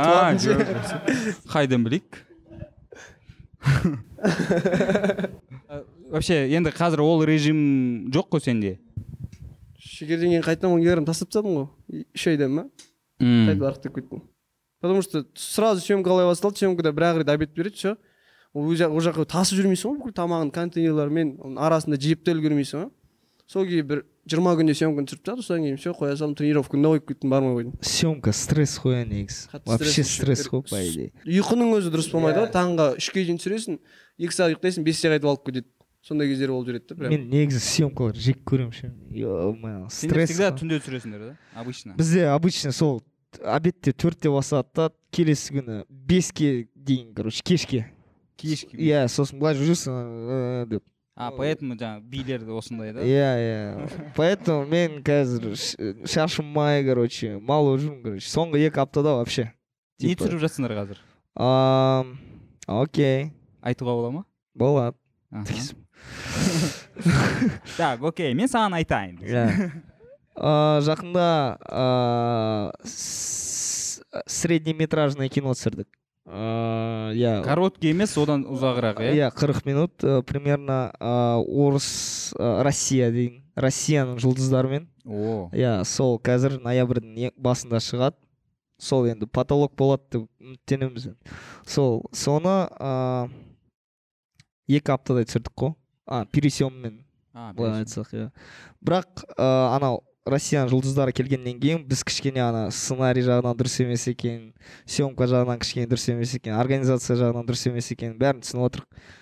қайдан [laughs] білейік. [laughs] Вообще енді қазір ол режим жоқ қой сенде? Шекерден кейін қайтадан он килограмм тастап тастадым ғой. Үш айдан ба? Қайтып артып кеттім. Потому что сразу съемкалай басталды съемкада бір ақ рет обед береді все ол жақ ол жаққа тасып жүрмейсің ғой бүкіл тамағын контейнерлармен оның арасында жеп те үлгермейсің ғой сол кейін бір жиырма күнде съемканы түсіріп тастады содан кейін все қоя салдым тренировканы да қойып кеттім бармай қойдым. Съемка стресс қой негізі. Вообще стресс қой по идее. Ұйқының өзі дұрыс болмайды ғой таңға үшке дейін түсіресің екі сағат ұйықтайсың бесте қайтып алып кетеді. Сондай кездер болып жүреді да прям. мен негізі съемкалар жек көремін ше. Стресс всегда түнде түсіресіңдер да обычно? Бізде обычно сол обедте төртте басады да келесі күні беске дейін короче кешке. Кешке иә сосын былай жүресің «Э, деп. А поэтому жаңағы билер осындай да? Иә иә. Поэтому мен қазір шашым май короче мал болып жүрмін короче соңғы екі аптада вообще. Не түсіріп жатсыңдар қазір? Окей. Айтуға бола ма? Болады. [laughs] так окей мен саған айтайын иә. А, [laughs] жақында с- среднеметражный кино түсірдік. А, иә. Короткий емес одан ұзағырақ иә? Иә қырық минут э, примерно орыс россия дейін россияның жұлдыздарымен. О. Иә сол қазір ноябрьдің басында шығады. Сол енді потолок болады деп үміттенеміз сол соны екі аптада түсірдік қой. А пересъеммен А, былай айтсақ иә. Бірақ ә, анау россияның жұлдыздары келгеннен кейін біз кішкене ана сценарий жағынан дұрыс емес екен съемка жағынан кішкене дұрыс емес екен организация жағынан дұрыс емес екен бәрін түсініп отырмық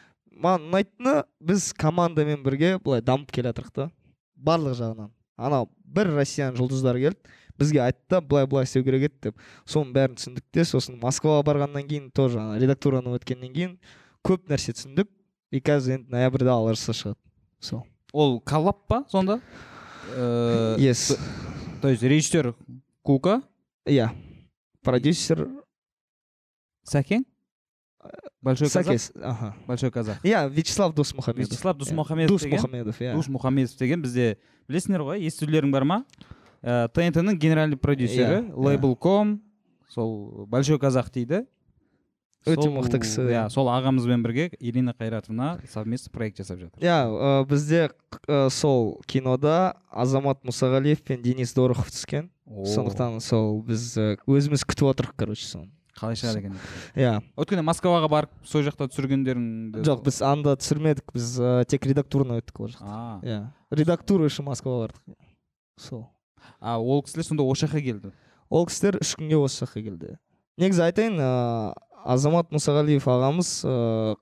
маған ұнайтыны біз командамен бірге былай дамып келе жатырмық та барлық жағынан. Анау бір россияның жұлдыздары келді бізге айтты да былай былай істеу керек еді деп. Соның бәрін түсіндік те сосын москваға барғаннан кейін тоже ана редактураны өткеннен кейін көп нәрсе түсіндік. И қазір енді ноябрьда алла жазса шығады сол ол коллаб па сонда? Э, yes. то есть режиссер кука? Иә продюсер. Сәкең большой казах? аха большой казах. Иә вячеслав досмұхамедов вячеслав досмұхамедов деген? Досмұхамедов иә душ мұхамедов деген бізде. Білесіңдер ғой естулерің бар ма? Ә, тнт ның генеральный продюсері лейбл ком сол большой казах дейді. Өте мықты кісі, иә сол ағамызбен бірге ирина қайратовна совместно проект жасап жатыр. Иә бізде сол кинода азамат мұсағалиев пен денис дорохов түскен. Сондықтан сол біз өзіміз күтіп отырмық короче соны. Қалай шығады екен? Иә. Өткенде москваға барып сол жақта түсіргендеріңді жоқ біз анда түсірмедік біз тек редактурно өттік ол жақта. Иә. Редактура үшін москваға бардық. Сол. А ол кісілер сонда осы жаққа келді? Ол кісілер үш күнге осы жаққа келді. Негізі айтайын ә, азамат мұсағалиев ағамыз ә,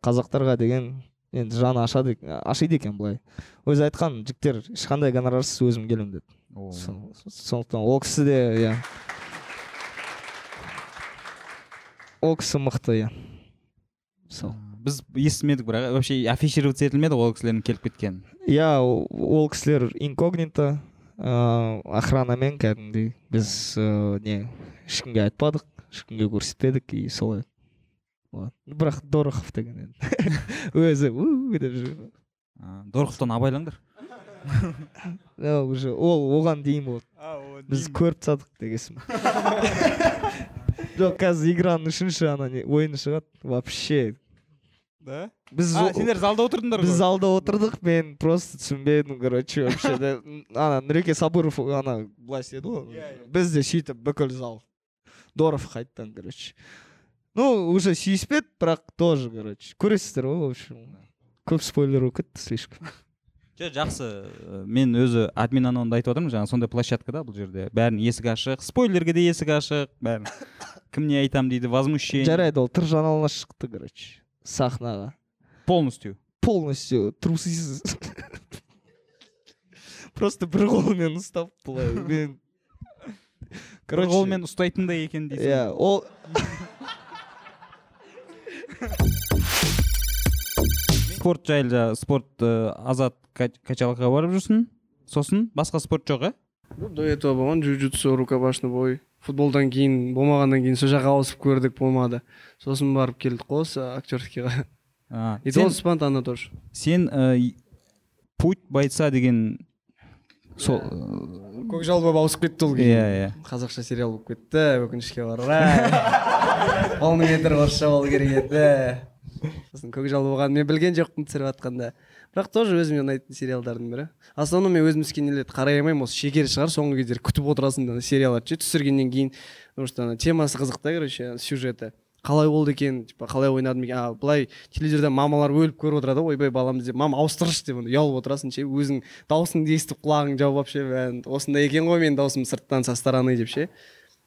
қазақтарға деген енді жаны ашады ашиды екен былай. Өзі айтқан жігіттер ешқандай гонорарсыз өзім келемін деді сондықтан ол кісі де иә. Ол кісі мықты иә. Сол. Біз естімедік бірақ вообще афишироваться етілмеді ғой ол кісілердің келіп кеткенін? Иә ол ол кісілер инкогнито ыыы охранамен кәдімгідей біз ыыы не ешкімге айтпадық ешкімге көрсетпедік и солай. Бірақ дорохов деген енді. [laughs] Өзі деп жүр А, дороховтан абайлаңдар. [laughs] Иә, уже ол оған дейін болды. Біз көріп тастадық дегенсің [laughs] жоқ қазір играның үшінші ана не ойыны шығады. Вообще. Да? Біз а сендер залда отырдыңдар біз залда отырдық мен просто түсінбедім короче вообще ана нұреке сабыров ана былай істеді ғой. Біз де сөйтіп бүкіл зал доров қайтадан короче. Ну уже сүйіспеді бірақ тоже короче. Көресіздер ғой в общем көп спойлер болып кетті слишком. Жоқ жақсы Э, мен өзі админ анонды айтып отырмын жаңағы сондай площадка да бұл жерде. Бәрінің есігі ашық спойлерге де есік ашық бәрін. [coughs] Кім не айтамын дейді возмущение. Жарайды ол тыр жаналына шықты короче сахнаға. Полностью. Полностью трусысыз [laughs] просто бір қолымен ұстап былай мен. Бір қолмен ұстайтындай екен дейсің. Иә ол [laughs] спорт жайлы жаңағы спорт э, азат кач- качалкаға барып жүрсің сосын басқа спорт жоқ иә Ну, до этого болған джиу джитсу рукопашный бой. Футболдан кейін болмағаннан кейін сол жаққа ауысып көрдік болмады. Сосын барып келдік қой осы актерскийға. А, и сен, то спонтанно тоже. сен э, путь бойца деген сол көкжал болып ауысып кетті ол иә кейін. иә. Қазақша сериал болып кетті өкінішке орай. [laughs] полный метр орысша болу керек еді. Сосын көкжал болғанын мен білген жоқпын түсіріп жатқанда бірақ тоже өзіме ұнайтын сериалдардың бірі. Основном мен өзім нелерді қарай алмаймын осы шекер шығар соңғы кездері күтіп отырасың ана сериалдарды ше түсіргеннен кейін потому что ана темасы қызық та короче сюжеті. Қалай болды екен типа қалай ойнадым екен? А былай телевизорда мамалар өліп көріп отырады ғой ойбай баламыз деп. Мама ауыстыршы деп ұялып отырасың ше өзің дауысыңды естіп құлағың жауып алып ше осындай екен ғой менің дауысым сырттан со стороны деп ше.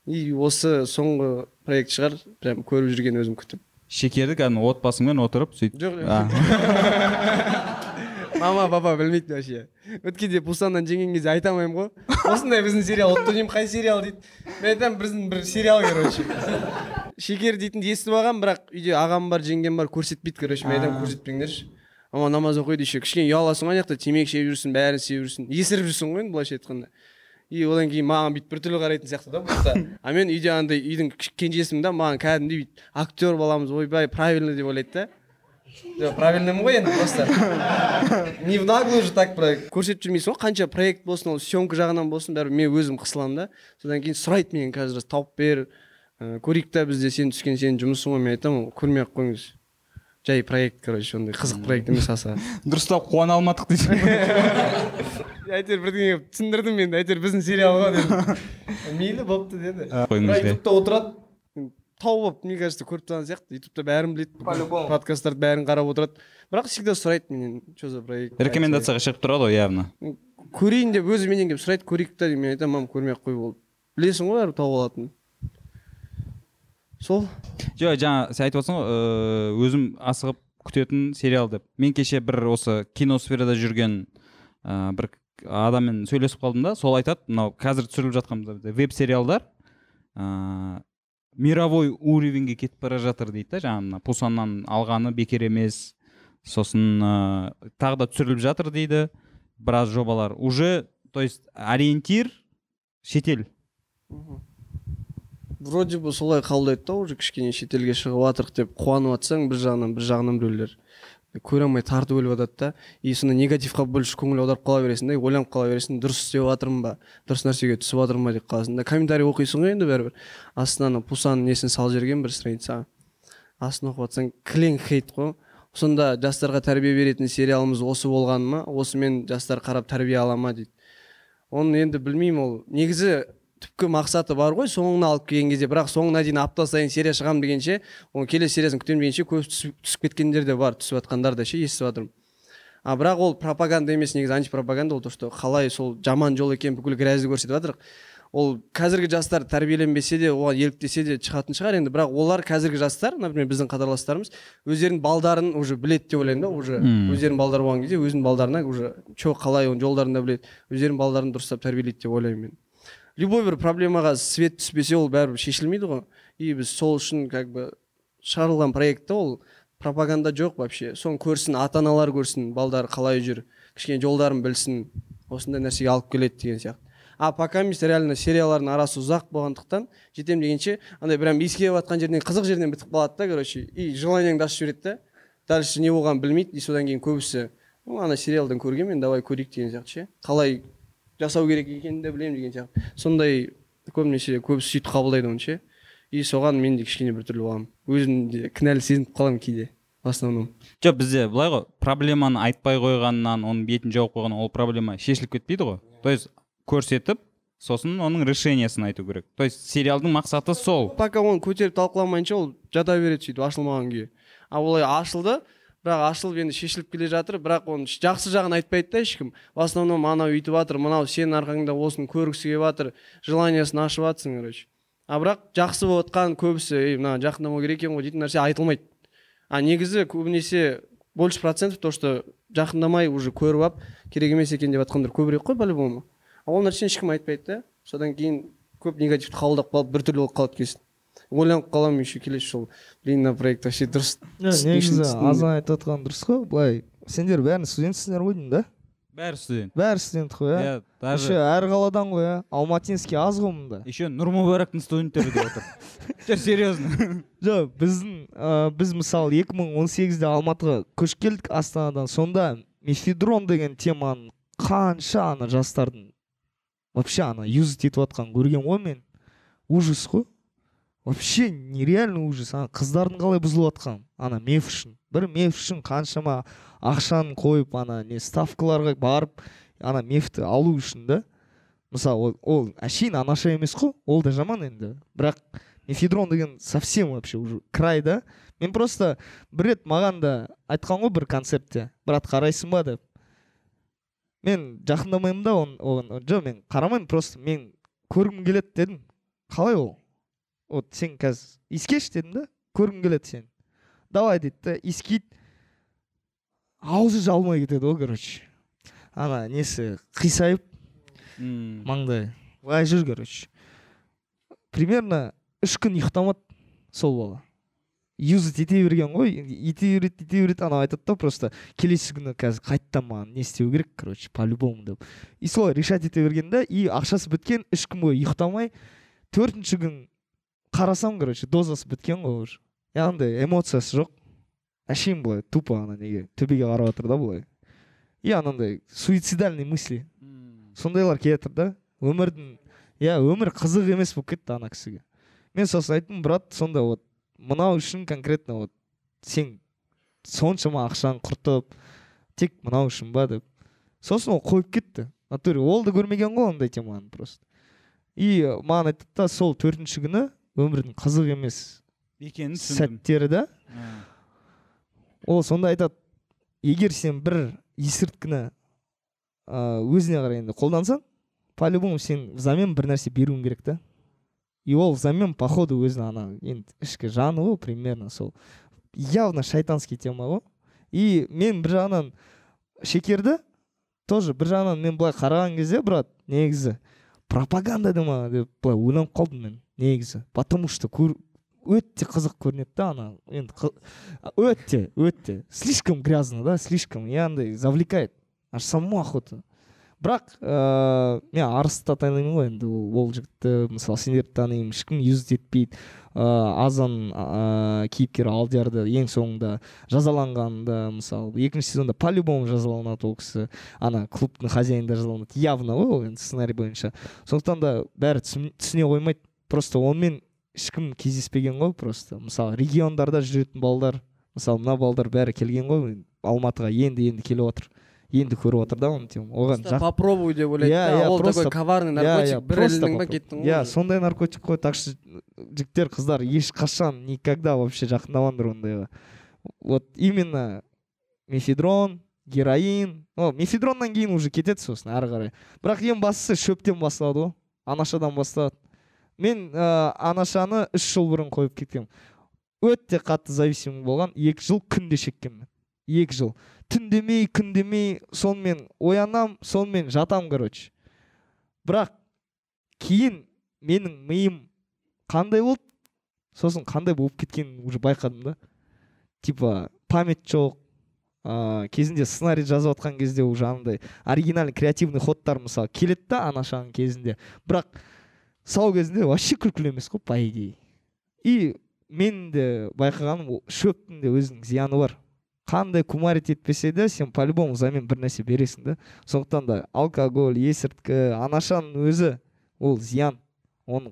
И осы соңғы проект шығар прям көріп жүрген өзім күтіп. Шекерді кәдімгі отбасыңмен отырып сөйтіп жоқ [laughs] мама папа білмейді вообще. Өткенде пусаннан жеңген кезде айта алмаймын ғой. [laughs] Осындай біздің сериал ұтты деймін қай сериал дейді. Мен айтамын біздің бір сериал короче [laughs] шекер дейтінді естіп алғанмын бірақ үйде ағам бар жеңгем бар көрсетпейді короче мен айтамын көрсетпеңдерші. Мама намаз оқиды еще. Кішкене ұяласың ғой ана жақта темекі шегіп жүрсің бәрін істеп жүрсің. Есіріп жүрсің ғой енді былайша айтқанда. И одан кейін маған бүйтіп біртүрлі қарайтын сияқты да просто [laughs] а мен үйде андай үйдің кенжесімін да маған кәдімгідей бүйтіп актер баламыз ойбай правильно деп ойлайды да. Жоқ правильныймын ғой енді просто [laughs] не в наглую же так проект көрсетіп жүрмейсің ғой қанша проект болсын ол съемка жағынан болсын бәрібір мен өзім қысыламын да. Содан кейін сұрайды менен каждый раз тауып бер ә, көрейік та бізде сен түскен сенің жұмысың ғой мен айтамын көрмей ақ қойыңыз. Жай проект короче ондай қызық проект емес аса. [laughs] Дұрыстап қуана алмадық дейсің әйтеуір бірдеңе қылып түсіндірдім енді әйтеуір біздің сериал ғой дедім. [laughs] Мейлі болыпты деді. Бірақ де. ютубта отырады. Тауып алып мне кажется көріп тұрған сияқты. Ютубта бәрін біледі. По-любому. подкасттарды бәрін қарап отырады. Бірақ всегда сұрайды менен что за проект рекомендацияға шығып тұрады ғой явно көрейін деп өзі менен келіп сұрайды көрейік та деймін. Мен айтамын мам көрмей ақ қой ол білесің ғой бәрібір тауып алатынын сол. Жоқ жаңа сен айтып отырсың ғой ыыы, өзім асығып күтетін сериал деп. Мен кеше бір осы киносферада жүрген ыыы, бір адаммен сөйлесіп қалдым да сол айтады мынау қазір түсіріліп жатқан веб сериалдар ыыы мировой уровеньге кетіп бара жатыр дейді да жаңағы мына пусаннан алғаны бекер емес сосын ыыы тағы да түсіріліп жатыр дейді біраз жобалар. Уже то есть ориентир шетел. Вроде бы солай қабылдайды да уже кішкене шетелге шығып жатырық деп қуанып жатсаң бір жағынан бір жағынан біреулер. Көре алмай тартып өліп жатады да. И сонда негативқа больше көңіл аударып қала бересің да ойланып қала бересің дұрыс істеп жатырмын ба дұрыс нәрсеге түсіп жатырмын ба деп қаласың да. Комментарий оқисың ғой енді бәрібір. Астына ана пусанның несін салып жіберген бір страницаға астын оқып жатсаң кілең хейт қой. Сонда жастарға тәрбие беретін сериалымыз осы болғаны ма? Осымен жастар қарап тәрбие ала ма дейді. Оны енді білмеймін ол. Негізі түпкі мақсаты бар ғой соңына алып келген кезде. Бірақ соңына дейін апта сайын серия шығамын дегенше оның келесі сериясын күтемін дегенше көп түсіп, түсіп кеткендер де бар түсіп жатқандар да ше естіп жатырмын. А бірақ ол пропаганда емес негізі антипропаганда ол то что қалай сол жаман жол екенін бүкіл грязьді көрсетіп жатыр ол қазіргі жастар тәрбиеленбесе де оған еліктесе де шығатын шығар енді. Бірақ олар қазіргі жастар например біздің қатарластарымыз өздерінің балдарын уже біледі деп ойлаймын да уже. Өздерінің балдары болған кезде өзінің балдарына уже че қалай оның жолдарын да біледі. Өздерінің балдарын дұрыстап тәрбиелейді деп ойлаймын мен. Любой бір проблемаға свет түспесе ол бәрібір шешілмейді ғой. И біз сол үшін как бы шығарылған проект ол. Пропаганда жоқ вообще. Соны көрсін ата аналар көрсін балдары қалай жүр кішкене жолдарын білсін осындай нәрсеге алып келеді деген сияқты. А пока реально сериялардың арасы ұзақ болғандықтан жетем дегенше андай прям иіскеп жатқан жерінен қызық жерінен бітіп қалады да короче. И желаниеңді ашып жібереді да дальше не болғанын білмейді и содан кейін көбісі ну ана сериалдан көргенмін давай көрейік деген сияқты ше. Қалай жасау керек екенін де білемін деген сияқты. Сондай көбінесе көбісі сөйтіп қабылдайды оны ше и соған мен де кішкене біртүрлі боламын. Өзім де кінәлі сезініп қаламын кейде в основном. Жоқ бізде былай ғой проблеманы айтпай қойғаннан оның бетін жауып қойғаннан ол проблема шешіліп кетпейді ғой. То есть көрсетіп сосын оның решениесін айту керек. То есть сериалдың мақсаты сол. Пока оны көтеріп талқыламайынша ол жата береді сөйтіп ашылмаған күйі. А олай ашылды бірақ ашылып енді шешіліп келе жатыр. Бірақ оның жақсы жағын айтпайды да ешкім. В основном анау өйтіп жатыр мынау сенің арқаңда осыны көргісі келіп жатыр желаниясын ашып жатрсың короче. А бірақ жақсы болып жатқан көбісі ей мына жақындамау керек екен ғой дейтін нәрсе айтылмайды. А негізі көбінесе больше процентов то что жақындамай уже көріп алып керек емес екен деп жатқандар көбірек қой по любому ол нәрсені ешкім айтпайды да содан кейін көп негативті қабылдап қалып біртүрлі болып қалады кейсін ойланып қаламын еще келесі жолы. Блин мына проект вообще дұрыс. Негізі азан айтып отқан дұрыс қой? Былай сендер бәрін студентсіңдер ғой деймін да? Бәрі студент. Бәрі студент қой иә иә еще даже әр қаладан ғой иә алматинский аз ғой мында еще нұр мүбарактың студенттері деп отыр. [laughs] Жоқ серьезно? [laughs] Жоқ біздің біз мысалы 2018-де алматыға көшіп келдік астанадан. Сонда мефедрон деген теманы қанша ана жастардың вообще ана юзать етіп жатқанын көрген ғой мен. Ужас қой. Вообще нереальный ужас. Ана қыздардың қалай бұзылып жатқанын ана меф үшін. Бір меф үшін қаншама ақшаны қойып ана не ставкаларға барып ана мефті алу үшін да. Мысалы ол, ол әшейін анаша емес қой. Ол да жаман енді. Бірақ мефедрон деген совсем вообще уже край да. Мен просто бір рет маған да айтқан ғой бір концертте. Брат қарайсың ба? деп. Мен жақындамаймын да оған жоқ мен қарамаймын просто мен көргім келеді дедім. Қалай ол? Вот сен қазір иіскеші дедім да көргім келеді сені давай дейді да иіскейді аузы жалмай кетеді ғой короче ана несі қисайып маңдайы былай жүр короче примерно үш күн ұйықтамады сол бала юзать ете берген ғой ете береді ете береді анау айтады да просто келесі күні қазір қайтадан маған не істеу керек короче по любому деп и солай решать ете берген да и ақшасы біткен үш күн бойы ұйықтамай төртінші күн қарасам короче дозасы біткен ғой уже. Яғни эмоциясы жоқ. Әшейін былай тупо ана неге төбеге қарап жатыр да былай. И анандай суицидальный мысли. Сондайлар келе жатыр да. Өмірдің иә өмір қызық емес болып кетті ана кісіге. Мен сосын айттым брат сонда вот мынау үшін конкретно вот сен соншама ақшаны құртып тек мынау үшін ба деп. Сосын ол қойып кетті. Натуре ол да көрмеген ғой ондай теманы просто. И маған айтады да сол төртінші күні өмірдің қызық емес екенін түсіндім. сәттері да. М. ол сонда айтады егер сен бір есірткіні ә, өзіне қарай енді қолдансаң по любому сен взамен бір нәрсе беруің керек та. И ол взамен походу өзінің ана енді ішкі жаны ғой примерно сол. Явно шайтанский тема ғой. И мен бір жағынан шекерді тоже бір жағынан мен былай қараған кезде брат негізі пропаганда да ма деп былай ойланып қалдым мен. Негізі. Потому что өте қызық көрінеді да ана енді өте өте. Слишком грязно да слишком. И андай завлекает. Аж саму охота бірақ ыыы мен арысты танимын ғой енді. Ол жігітті мысалы сендерді танимын ешкім юзать етпейді. Ыыы азан ыыы кейіпкері алдиярды ең соңында жазаланғанында мысалы екінші сезонда по любому жазаланады ол кісі. Ана клубтың хозяины да жазаланады. Явно ғой ол енді сценарий бойынша. Сондықтан да бәрі түсін- түсіне қоймайды. Просто онымен ешкім кездеспеген ғой просто. Мысалы региондарда жүретін балдар мысалы мына балдар бәрі келген ғой алматыға енді енді келіп отыр. Енді көріп отыр да оны тем оған жақ- попробуй деп ойлайды Иә, да. иә, ол просто- такой коварный Иә, наркотик. бір просто ілдің ба кеттің ғой иә сондай наркотик қой так что жігіттер қыздар ешқашан никогда вообще жақындамаңдар ондайға. Вот именно мефедрон героин. О мефедроннан кейін уже кетеді сосын әрі қарай. Бірақ ең бастысы шөптен басталады ғой. Анашадан басталады. Мен ә, анашаны үш жыл бұрын қойып кеткенмін өте қатты зависимый болған екі жыл күнде шеккенмін екі жыл. Түн демей күн демей сонымен оянам сонымен жатам короче. Бірақ кейін менің миым қандай болды? Сосын қандай болып кеткенін уже байқадым да. Типа память жоқ. Ыыы кезінде сценарий жазып жатқан кезде уже андай оригинальный креативный ходтар мысалы келеді да анашаның кезінде. Бірақ сау кезінде вообще күлкілі емес қой по идее. И мен де байқағаным шөптің де өзінің зияны бар. Қандай кумарить етпесе де сен по любому взамен бір нәрсе бересің да. Сондықтан да алкоголь есірткі анашаның өзі ол зиян. Оны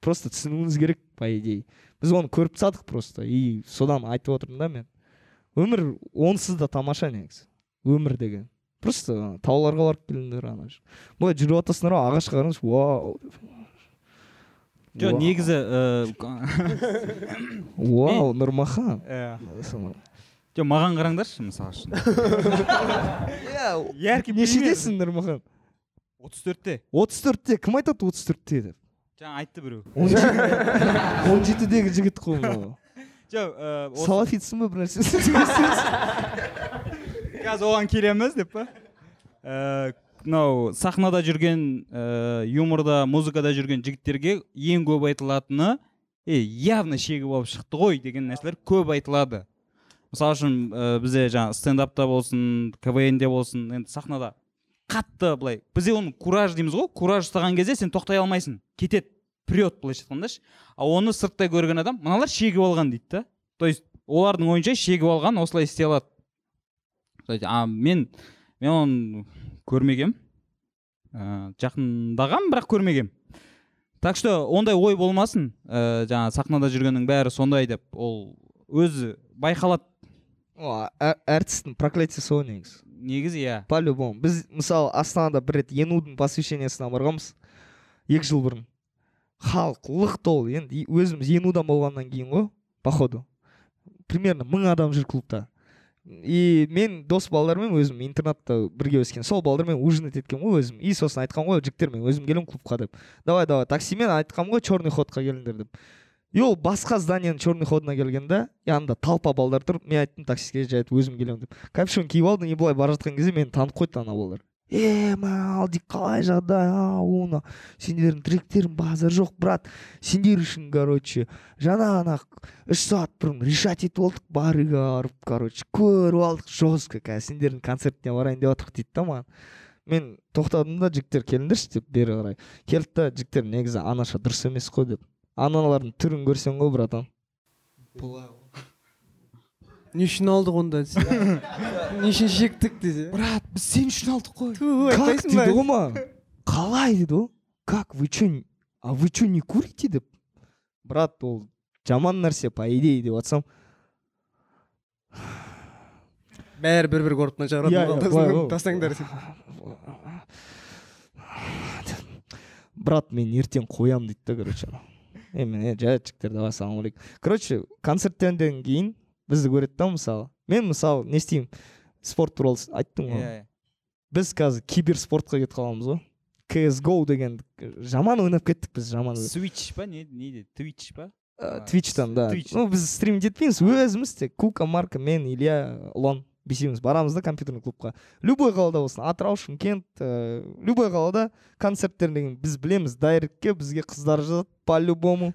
просто түсінуіңіз керек по идее. Біз оны көріп тастадық просто. И содан айтып отырмын да мен. Өмір онсыз да тамаша негізі. Өмір деген. Просто тауларға барып келіңдер ана былай жүріп жатасыңдар ғой ағашқа қараңыз вау. Жоқ негізі вау нұрмахан иә. Жоқ маған қараңдаршы мысалы үшін [laughs] пример. нешедесің нұрмахан отыз төртте. отыз төртте. Кім айтады отыз төртте деп? Жаңа айтты біреу. Он жетідегі жігіт қой мынау. [laughs] Жоқ осы- салафитсің ба бір нәрсе [laughs] қазір оған келеміз деп па? Ііі, мынау сахнада жүрген ііі юморда музыкада жүрген жігіттерге ең көп айтылатыны е явно шегі болып шықты ғой деген нәрселер көп айтылады. Мысалы үшін ііі бізде жаңағы стендапта болсын квн де болсын енді сахнада қатты былай бізде оны кураж дейміз ғой кураж ұстаған кезде сен тоқтай алмайсың кетеді прет былайша айтқанда ше ал оны сырттай көрген адам мыналар шегіп алған дейді да. То есть олардың ойынша шегіп алған осылай істей алады. А мен мен оны көрмегенмін ә, жақындағам бірақ көрмегем. Так что ондай ой болмасын. Ә, жаңағы сахнада жүргеннің бәрі сондай деп ол өзі байқалады. О, әртістің проклятиесі ғой негізі. Негізі иә. По любому біз мысалы астанада бір рет енудың посвящениесіне барғанбыз. Екі жыл бұрын. Халық лық толы. Енді өзіміз енудан болғаннан кейін ғой походу. Примерно мың адам жүр клубта. И мен дос балалармен өзім интернатта бірге өскен сол балалармен ужинать еткенмін ғой өзім. И сосын айтқанмын ғой жігіттер мен өзім келемін клубқа деп. Давай давай таксимен айтқанмын ғой черный ходқа келіңдер деп. И ол басқа зданияның черный ходына келген да янында толпа балдар тұр мен айттым таксиге жай өзім келемін деп. Капюшон киіп алдым и былай бара жатқан кезде мені танып қойды ана балалар. Е мал дейді қалай жағдай а оны сендердің тректерің базар жоқ брат. Сендер үшін короче жаңа ана үш сағат бұрын решать етіп алдық барыға барып короче көріп алдық жестко қазір сендердің концертіне барайын деп жатырмық дейді да маған. Мен тоқтадым да жігіттер келіңдерші деп бері қарай. Келді да жігіттер негізі анаша дұрыс емес қой деп. Аналардың түрін көрсең ғой братан. Не үшін алдық онда десе? [laughs] Не үшін шектік десе? Брат біз сен үшін алдық қой. Ту как дейді ғой маған қалай дейді ғой? Как вы че а вы че не курите деп? Брат ол жаман нәрсе по идее деп жатсам бәрі бір бір былай шығарады тастаңдар брат мен ертең қоямын дейді да короче. Е мен е жай жігіттер давай ассалаумағалейкум короче концерттерден кейін бізді көреді да мысалы мен мысалы не істеймін спорт туралы айттым ғой. Иә біз қазір киберспортқа кетіп қаламыз ғой. Кс го деген жаман ойнап кеттік біз жаман switch па не не дейді twitch па? Твичтан да. Twitch. ну біз стримить етпейміз өзіміз тек кука марка мен илья ұлан бесеуміз барамыз да компьютерный клубқа. Любой қалада болсын атырау шымкент ә, любой қалада концерттер деген біз білеміз дайректке бізге қыздар жазады по любому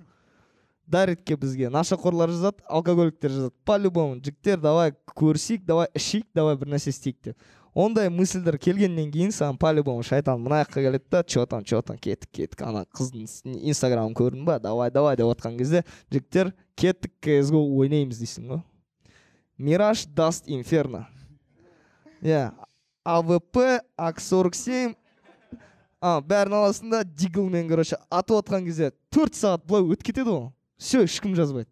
дайректке бізге. Нашақорлар жазады алкоголиктер жазады. По любому жігіттер давай көрісейік давай ішейік давай бір нәрсе істейік деп. Ондай мысльдер келгеннен кейін саған по любому шайтан мына жаққа келеді да че там че там кеттік кеттік ана қыздың инстаграмын көрдің ба давай давай деп отқан кезде жігіттер кеттік кс го ойнаймыз дейсің ғой. Мираж даст инферно иә авп ак сорок семь а бәрін аласың да диглмен короче атып отқан кезде төрт сағат былай өтіп кетеді ғой. все ешкім жазбайды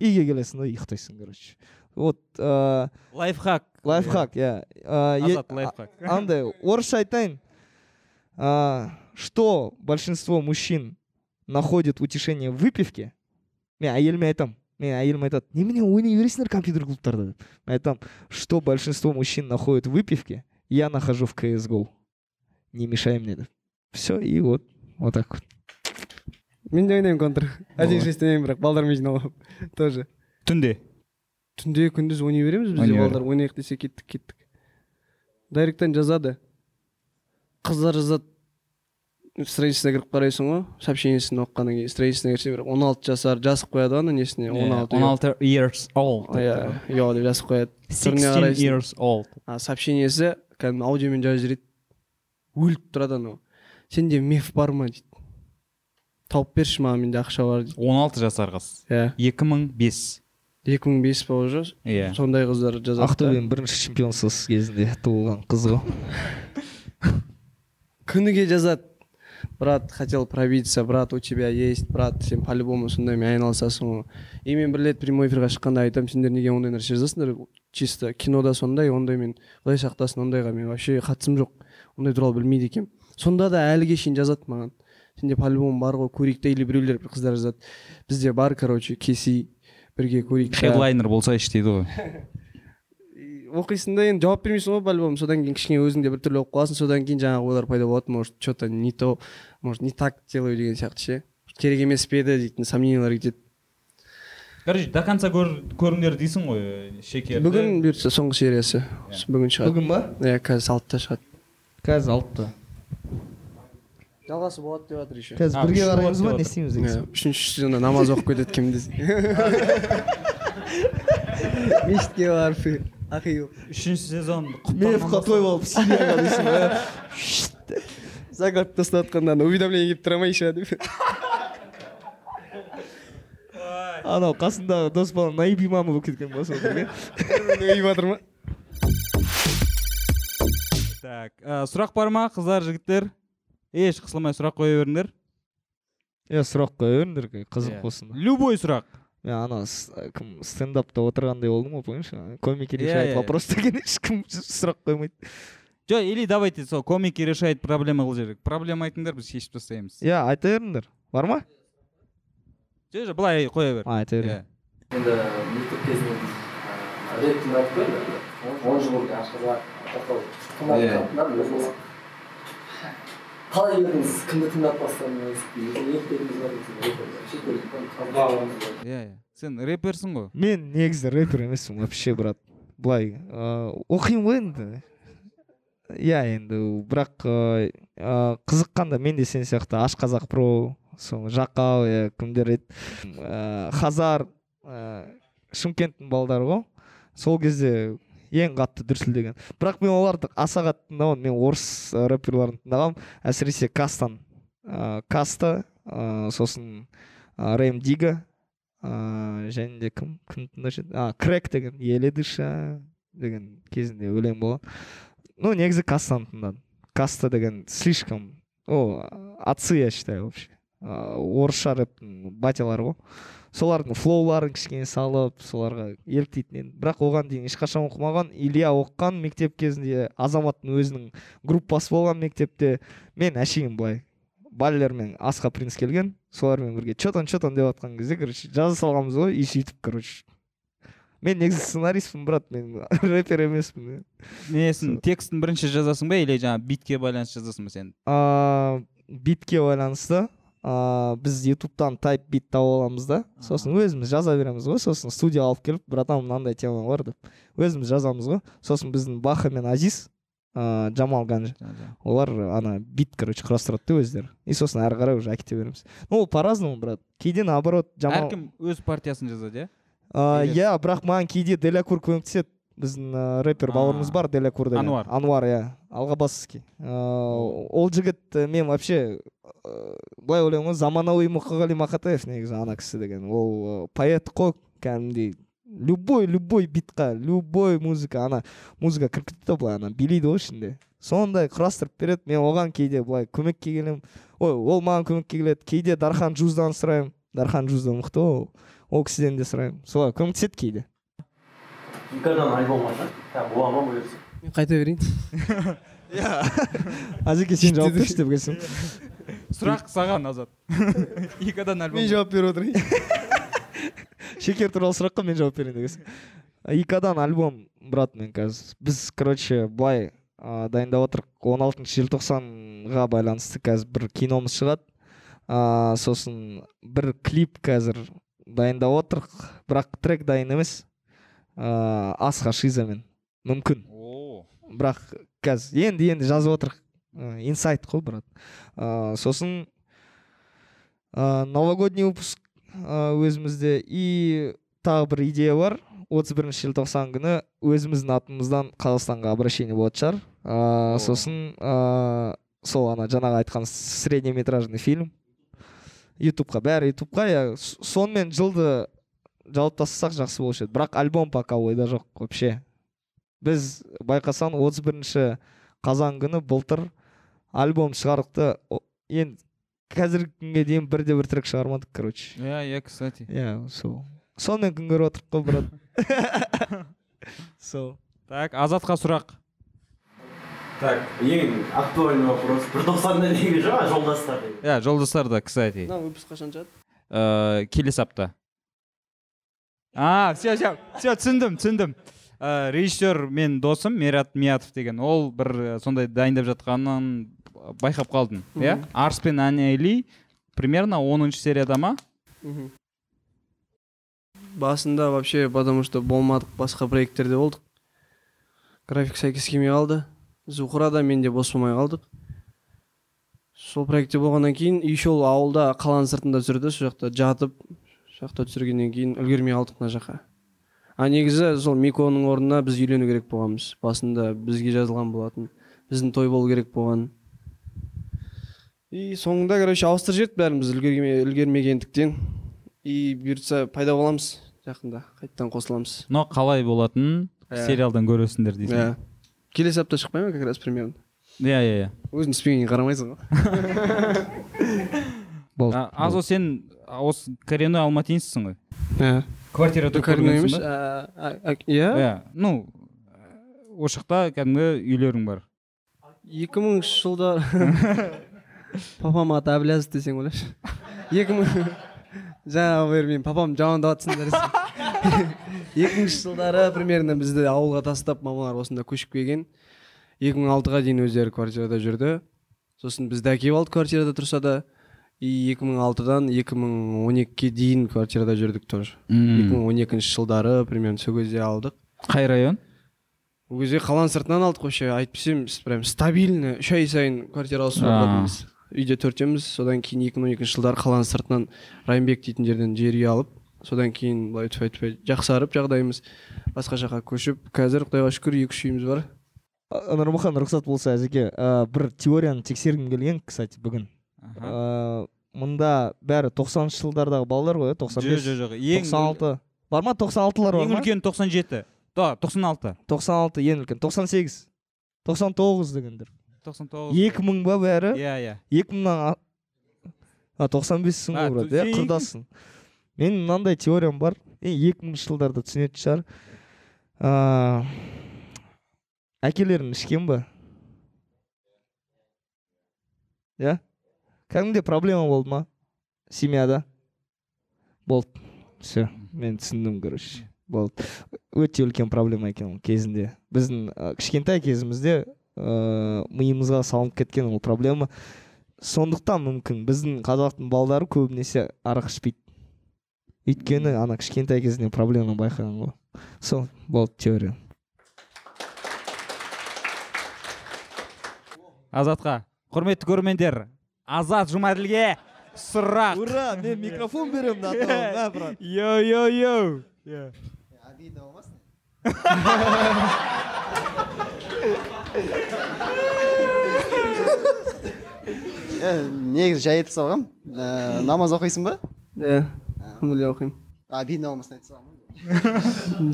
үйге [laughs] келесің да ұйықтайсың короче вот ыыы лайфхак лайфхак иә Ә, е- азат лайфхак андай орысша айтайын а, что большинство мужчин находит утешение в выпивке мен әйеліме айтамын мен әйелім айтады немене ойнай бересіңдер компьютер клубтарда деп мен айтамын что большинство мужчин находит в выпивке я нахожу в кс го не мешай мне деп все и вот вот так вот Мен де ойнаймын контр один шесть ойнаймын бірақ балдармен жиналып алып тоже. Түнде? Түнде күндіз ойнай береміз бізде балдар. Ойнайық десе кеттік кеттік. Дайректен жазады. Қыздар жазады. Страницасына кіріп қарайсың ғой сообщениесін оқығаннан кейін. Страницасына кірсең бір он алты жасар жазып қояды ғой ана несіне он алты он алты years old. Иә ұялы деп жазып қояды. Түріне 16 қарайсың. years old. А сообщениесі кәдімгі аудиомен жазып жібереді. Өліп тұрады анау. Сенде меф бар ма дейді. Тауып берші маған менде ақша бар дейді 16 жасар қыз иә 2005 екі мың бес па уже иә. Сондай қыздар жазады. Ақтөбенің бірінші чемпионсыз кезінде туылған қыз ғой. [laughs] Күніге жазады. Брат хотел пробиться брат у тебя есть брат сен по любому сондаймен айналысасың ғой. И мен бір рет прямой эфирға шыққанда айтамын сендер неге ондай нәрсе жазасыңдар? Чисто кинода сондай ондаймен құдай сақтасын ондайға мен вообще қатысым жоқ. Ондай туралы білмейді екенмін. Сонда да әліге шейін жазады маған. Сенде по любому бар ғой көрейік та или біреулер бір қыздар жазады бізде бар короче кеси бірге көрейік та». хедлайнер болсайшы дейді ғой оқисың да енді жауап бермейсің ғой по любому содан кейін кішкене өзің де біртүрлі болып қаласың содан кейін жаңағы ойлар пайда болады может че то не то может не так делаю деген сияқты ше керек емес пе еді дейтін сомнениялар кетеді короче до конца көр, көріңдер дейсің ғой шекерді бүгін бұйыртса соңғы сериясы бүгін шығады бүгін ба иә қазір алтыда шығады қазір алтыда жалғасы болады деп жатыр еще қазір бірге қараймыз ба не істейміз деген үшінші сезонда намаз оқып кетеді кім десе мешітке барып ақи үшінші сезон мефқа той болып сирияға дейсің ғой загадка тастап жатқанда ана уведомление келіп тұра ма еще деп анау қасындағы дос бала наиб имамы болып кеткен болса отыр үйіп жатыр ма так сұрақ бар ма қыздар жігіттер еш қысылмай сұрақ қоя беріңдер. Иә сұрақ қоя беріңдер қызық болсын любой сұрақ. Мен ана кім стендапта отырғандай болдым ғой помнишь комики решает вопрос деген ешкім сұрақ қоймайды. Жоқ или давайте сол комики решает проблема қылып жіберейік проблема айтыңдар біз шешіп тастаймыз. Иә айта беріңдер. Бар ма? Жоқ жоқ былай қоя бер. Айта бер Иә. енді мектеп кезінде рэп тыңдадық қой енді он жыл бұрын ашқазақ тоқтау қалай келдіңіз кімді тыңдап бастадыңыз иә иә сен рэперсің ғой мен негізі рэпер емеспін вообще брат. Былай ыыы оқимын ғой енді. Иә енді бірақ ыыы ыыы, қызыққанда мен де сен сияқты ашқазақ про сол жақау иә кімдер еді. Ыыы хазар ыыы шымкенттің балдары ғой. Сол кезде ең қатты дүрсілдеген бірақ мен оларды аса қатты тыңдамадым мен орыс ы, рэперларын тыңдағанмын әсіресе кастан. Ыыы каста ыыы сосын ы, рэм дига ыыы және де кім кім тыңдаушы еді? А крэк деген еле дыша деген кезінде өлең болған. Ну негізі кастаны тыңдадым. Каста деген слишком о отцы я считаю вообще. Орысша рэптің батялары ғой. Солардың флоуларын кішкене салып соларға еліктейтін едім. Бірақ оған дейін ешқашан оқымаған илья оқыған мектеп кезінде азаматтың өзінің группасы болған мектепте мен әшейін былай баллермен асқа принц келген солармен бірге че там че там деп жатқан кезде короче жаза салғанбыз ғой и сөйтіп короче. Мен негізі сценаристпін брат мен [laughs] рэпер емеспін несін текстін бірінші жазасың ба или жаңағы битке байланысты жазасың ба сен? Ыыы битке байланысты. Ыыы біз ютубтан тайп бит тауып аламыз да. Сосын өзіміз жаза береміз ғой. Сосын студия алып келіп братан мынандай тема бар деп. Өзіміз жазамыз ғой. Сосын біздің баха мен азиз ыыы жамал ганжа олар ана бит короче құрастырады да өздері. И сосын әрі қарай уже әкете береміз. Ну ол по разному брат. Кейде наоборот жамал әркім өз партиясын жазады иә? Иә бірақ маған кейде делякур көмектеседі. Біздің ыыы рэпер бауырымыз бар делякур деген. Ануар. ануар иә. Алғабасовский ол жігіт мен вообще былай ойлаймын ғой заманауи мұқағали мақатаев негізі ана кісі деген. Ол поэт қой кәдімгідей. Любой любой битқа любой музыка ана музыка кіріп кетеді да былай ана билейді ғой ішінде. Сондай құрастырып береді. Мен оған кейде былай көмекке келемін. Ой ол маған көмекке келеді. Кейде дархан жуздан сұраймын. Дархан жузда мықты ғой ол. Ол кісіден де сұраймын. Солай көмектеседі кейде. Бола ма бұйырса мен қайта берейін азеке сен жауап берші деп келсем сұрақ саған азат икадан альбом мен жауап беріп отырайын шекер туралы сұраққа мен жауап берейін дегенсің икадан альбом брат мен қазір біз короче былай ыыы дайындап отырмық он алтыншы желтоқсанға байланысты қазір бір киномыз шығады ыыы сосын бір клип қазір дайындап отырмық бірақ трек дайын емес ыыы асха шизамен мүмкін. Бірақ қазір енді енді жазып отырмық Ы, инсайт қой брат. Ыыы сосын ыыы новогодний выпуск өзімізде. И тағы бір идея бар. отыз бірінші желтоқсан күні өзіміздің атымыздан қазақстанға обращение болатын шығар. Ыыы сосын ыыы сол ана жаңағы айтқан среднеметражный фильм. Ютубқа бәрі ютубқа. Иә сонымен жылды жауып тастасақ жақсы болушы еді. Бірақ альбом пока ойда жоқ вообще. Біз байқасаң отыз бірінші қазан күні былтыр альбом шығардық та енді қазіргі күнге дейін бірде бір трек шығармадық короче. Иә иә кстати. Иә сол. Сонымен күн көріп отырмық қой брат. [laughs] Сол. Так азатқа сұрақ. Так ең актуальный вопрос. Бір тоқсанда неге жоқ жолдастар? Деген иә жолдастарда кстати. Мына выпуск қашан шығады? Э, келесі апта. А все все все түсіндім түсіндім. Э, режиссер мен досым мерат миятов деген. Ол бір э, сондай дайындап жатқанын байқап қалдым иә? Арс пен анели примерно оныншы серияда ма? Басында вообще потому что болмадық басқа проекттерде болдық. График сәйкес келмей қалды. Зухра да мен де бос болмай қалдық. Сол проектте болғаннан кейін еще ол ауылда қаланың сыртында түсірді сол жақта жатып жақта түсіргеннен кейін үлгермей қалдық мына жаққа. А негізі сол миконың орнына біз үйлену керек болғанбыз басында бізге жазылған болатын біздің той болу керек болған. И соңында короче ауыстырып жіберді бәріміз үлгерме- үлгермегендіктен. И бұйыртса пайда боламыз жақында қайтадан қосыламыз. Но қалай болатынын Иә. сериалдан көресіңдер дейсің. Иә келесі апта шықпай ма как раз примерно? Иә иә иә. Өзің түспегенге қарамайсың ғой. [laughs] Болды. Азо сен осы коренной алматинецсің ғой. Иә квартирада коренной емес? иә иә ну осы жақта кәдімгі үйлерің бар. Екі мыңыншы жылдар [laughs] папам аты әблязов десең ойлашы. Екі мың [laughs] жаңағы бері менің папам жамандап жатсыңдар [laughs] екі мыңыншы жылдары примерно бізді ауылға тастап мамалар осында көшіп келген. Екі мың алтыға дейін өздері квартирада жүрді. Сосын бізді әкеліп алды квартирада тұрса да. И екі мың алтыдан екі мың он екіге дейін квартирада жүрдік тоже. Екі мың он екінші жылдары примерно сол кезде алдық. Қай район? Ол кезде қаланың сыртынан алдық вообще айтпасам с- прям стабильно үш ай сайын квартира ауысып А. жататынбыз үйде төртеуміз содан кейін екі мың он екінші жылдары қаланың сыртынан райымбек дейтін жерден жер үй алып содан кейін былай өйтіп өйтіп жақсарып жағдайымыз басқа жаққа көшіп қазір құдайға шүкір екі үш үйіміз бар. Нұрмұхан рұқсат болса әзеке ә, бір теорияны тексергім келген кстати бүгін. Ә, мында бәрі тоқсаныншы жылдардағы балалар ғой иә тоқсан бес жоқ жоқ ең тоқсан алты. Бар ма тоқсан алтылар бар ең ма? үлкені тоқсан жеті. Тоқсан алты. тоқсан алты ең үлкен. тоқсан сегіз. тоқсан тоғыз дегендер. тоқсан тоғыз. Екі мың ба бәрі? Иә иә. Екі мыңнан а тоқсан бессің ғой брат иә құрдассың менің мынандай теориям бар. Е екі мыңыншы жылдарда түсінетін шығар. Ыыы әкелерің ішкен ба иә? Кәдімгідей проблема болды ма? Семьяда? Болды. Все мен түсіндім короче. Болды. Өте үлкен проблема екен ол кезінде. Біздің ә, кішкентай кезімізде ыыы миымызға салынып кеткен ол проблема. Сондықтан мүмкін біздің қазақтың балдары көбінесе арақ ішпейді өйткені ана кішкентай кезінен проблема байқаған ғой. Сол болды теория. Азатқа құрметті көрермендер азат жұмаділге сұрақ. Ура мен микрофон беремін да брат йо йо йо Е, негізі жай айтып салғам. Ә, намаз оқисың ба? Иә алхамдулилля оқимын. Обидно болмасын айта салғам.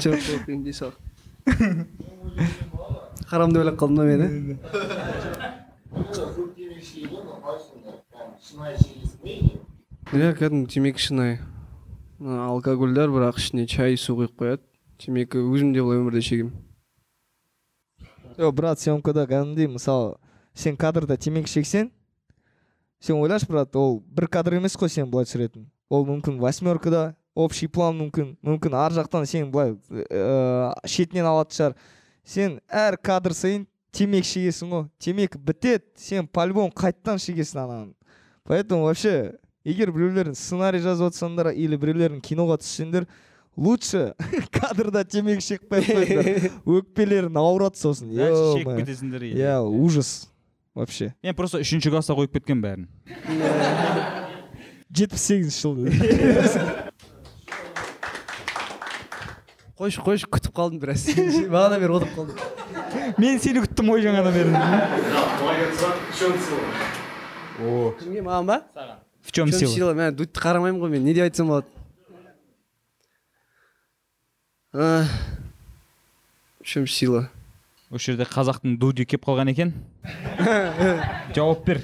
Жоқ оқимын дей сал. Харам деп ойлап қалдым да мен иә кәдімгі темекі шынайы. Ана алкогольдер бірақ ішіне чай су құйып қояды. Темекі өзім де былай өмірде шегемін жоқ брат съемкада кәдімгідей мысалы сен кадрда темекі шексең сен ойлашы брат ол бір кадр емес қой сен былай түсіретін. Ол мүмкін восьмеркада общий план мүмкін мүмкін ар жақтан сен былай ыыы шетінен алатын шығар. Сен әр кадр сайын темекі шегесің ғой. Темекі бітеді сен по любому қайтадан шегесің ананы поэтому вообще егер біреулерің сценарий жазып жатсаңдар или біреулерің киноға түссеңдер лучше [laughs] кадрда темекі шегіп қойып қойыңдар [laughs] өкпелерің ауырады сосын. Шегіп кетесіңдер иә. Ужас вообще. Мен просто үшінші класста қойып кеткен бәрін. [laughs] Жетпіс сегізінші жылы. Қойшы қойшы күтіп қалдым біраз. Бағанадан бері отырып қалдым. Мен сені күттім ғой жаңадан бері. Кімге маған ба? В чем в чем сила? сила? Мә дудьті қарамаймын ғой мен. Не деп айтсам болады? А, в чем сила? Осы жерде қазақтың дуди келіп қалған екен. [laughs] Жауап бер.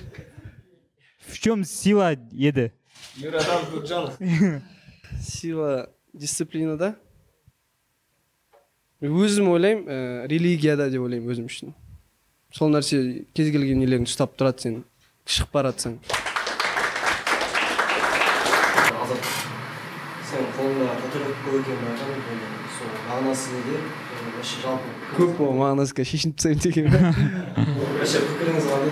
В чем сила еді? [laughs] Сила дисциплинада өзім ойлаймын ә, религияда деп ойлаймын өзім үшін. Сол нәрсе кез келген нелеріңді ұстап тұрады сен шығып бара жатсаң азат сен қолыңда көп екенін сол мағынасы неде? Вообще жалпы көп қой мағынасы қазір шешініп тастаймын деген [laughs] вообще пікіріңіз қандай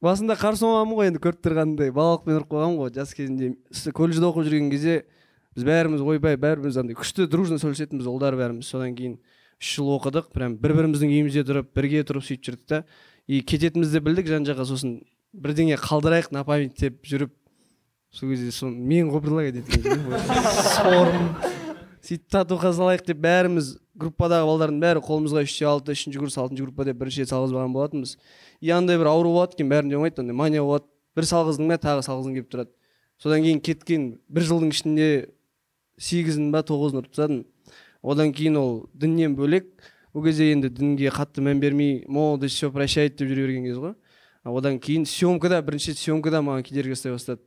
басында қарсы болғанмын ғой енді көріп тұрғандай балалықпен ұрып қойғанмын ғой жас кезінде. Колледжде оқып жүрген кезде біз бәріміз ойбай бәріміз андай күшті дружно сөйлесетінбіз ұлдар бәріміз содан кейін. Үш жыл оқыдық прям бір біріміздің үйімізде тұрып бірге тұрып сөйтіп жүрдік та. И кететінімізді білдік жан жаққа сосын бірдеңе қалдырайық на память деп жүріп сол кезде соны мен ғой предлагать сорым. Сөйтіп татуха салайық деп бәріміз группадағы балдардың бәрі қолымызға үште алты үшінші курс алтыншы группа деп бірінші рет салғызбаған болатынбыз. И андай бір ауру болады екен бәрінде болмайды андай мания болады. Бір салғыздың ба тағы салғызғың келіп тұрады. Содан кейін кеткен бір жылдың ішінде сегізін ба тоғызын ұрып тастадым. Одан кейін ол діннен бөлек ол кезде енді дінге қатты мән бермей молодость все прощает деп жүре берген кез ғой. Одан кейін съемкада бірінші съемкада маған кедергі жасай бастады.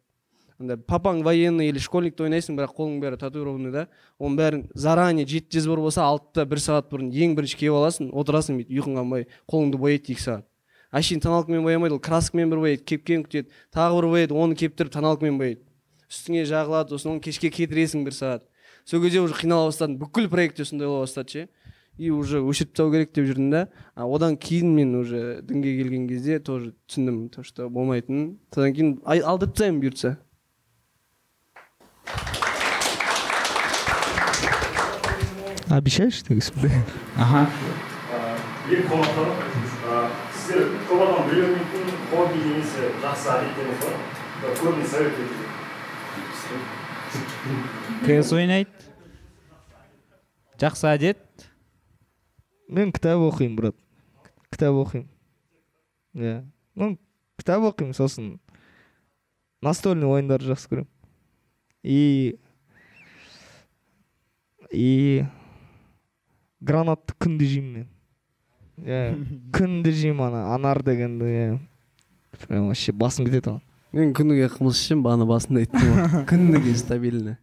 Андай папаң военный или школьникті ойнайсың бірақ қолың бәрі татуированный да оның бәрін заранее жеті жүз бір болса алтыда бір сағат бұрын ең бірінші киіп аласың отырасың бүйтіп ұйқың қанбай қолыңды бояйды екі сағат әшейін тоналкамен боямайды ол краскамен бір бояйды кепкен күтеді тағы бір бояйды оны кептіріп тоналкамен бояйды. Үстіңе жағылады сосын оны кешке кетіресің бір сағат. Сол кезде уже қинала бастадым бүкіл проектте сондай бола бастады ше. И уже өшіріп тастау керек деп жүрдім да. А одан кейін мен уже дінге келген кезде тоже түсіндім то что болмайтынын. Содан кейін алдырып тастаймын бұйыртса. Обещаешь дегенсің аха ең қонақтар а, сіздер көп адам үйренбейтін хобби немесе жақсы әдеттеріңіз бар бір көбіне совет кс ойнайды жақсы әдет. Мен кітап оқимын брат. Кітап оқимын. Иә. Ну кітап оқимын сосын настольный ойындарды жақсы көремін. И и гранатты күнде жеймін мен. Иә. [laughs] Күнде жеймін ана анар дегенді иә. Прям вообще басым кетеді оған. Мен күніге қымыз ішемін бағана басында айттым ғой. [laughs] Күніге стабильно.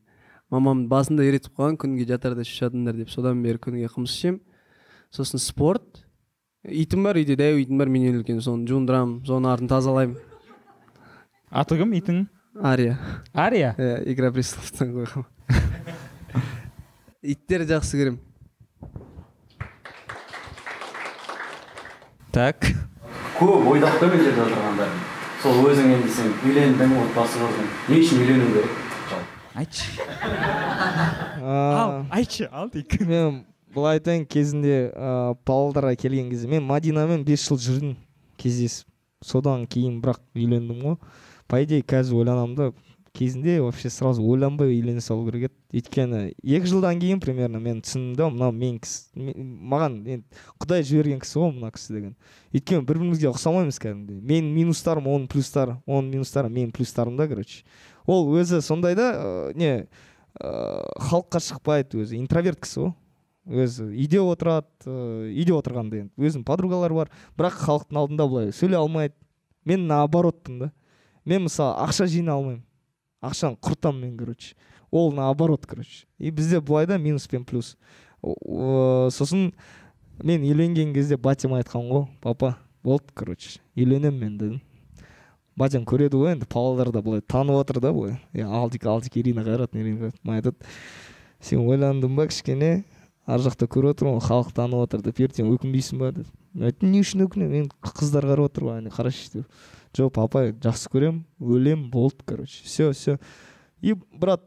Мамам басында үйретіп қойған күніге жатарда ішіп жатыңдар деп. Содан бері күніге қымыз ішемін сосын спорт. Итім бар үйде дәу итім бар менен үлкен соны жуындырамын соның артын тазалаймын. Аты кім? Итің? Ария. Ария? Иә игра престоловтан қойғанмын. [laughs] Иттерді жақсы көремін так. Көп ойдақ та мен жерде отырғандар сол өзің енді сен үйлендің отбасы құрдың не үшін үйлену керек? Айтшы. [laughs] Ал айтшы ал дейік мен былай айтайын кезінде ыыы павлодарға келген кезде мен мадинамен бес жыл жүрдім кездесіп. Содан кейін бірақ үйлендім ғой. По идее қазір ойланамын да кезінде вообще сразу ойланбай үйлене салу керек еді. Өйткені екі жылдан кейін примерно мен түсіндім да мынау мен маған енді құдай жіберген кісі ғой мына кісі деген. Өйткені бір бірімізге ұқсамаймыз кәдімгідей. Менің минустарым оның плюстары оның минустары менің плюстарым да короче. Ол өзі сондай да ыыы, не ыыы халыққа шықпайды өзі. Интроверт кісі ғой. Өзі үйде отырады ыыы үйде отырғанда енді өзінің подругалары бар. Бірақ халықтың алдында былай сөйлей алмайды. Мен наоборотпын да. Мен мысалы ақша жинай алмаймын. Ақшаны құртамын мен короче. Ол наоборот короче. И бізде былай да минус пен плюс. Сосын мен үйленген кезде батям айтқан ғой папа болды короче үйленемін мен дедім. Батям көреді ғой енді павлодарда былай танып отыр да былай. Е алдик алдик ирина қайрат ирина айтады. Сен ойландың ба кішкене? Ар жақта көріп отырмын ғой халық танып отыр деп. Ертең өкінбейсің ба деді. Айттым не үшін өкінемін енді қыздар қарап отыр ғой әне қарашы деп. Жоқ папа жақсы көремін өлемін болды короче все все и брат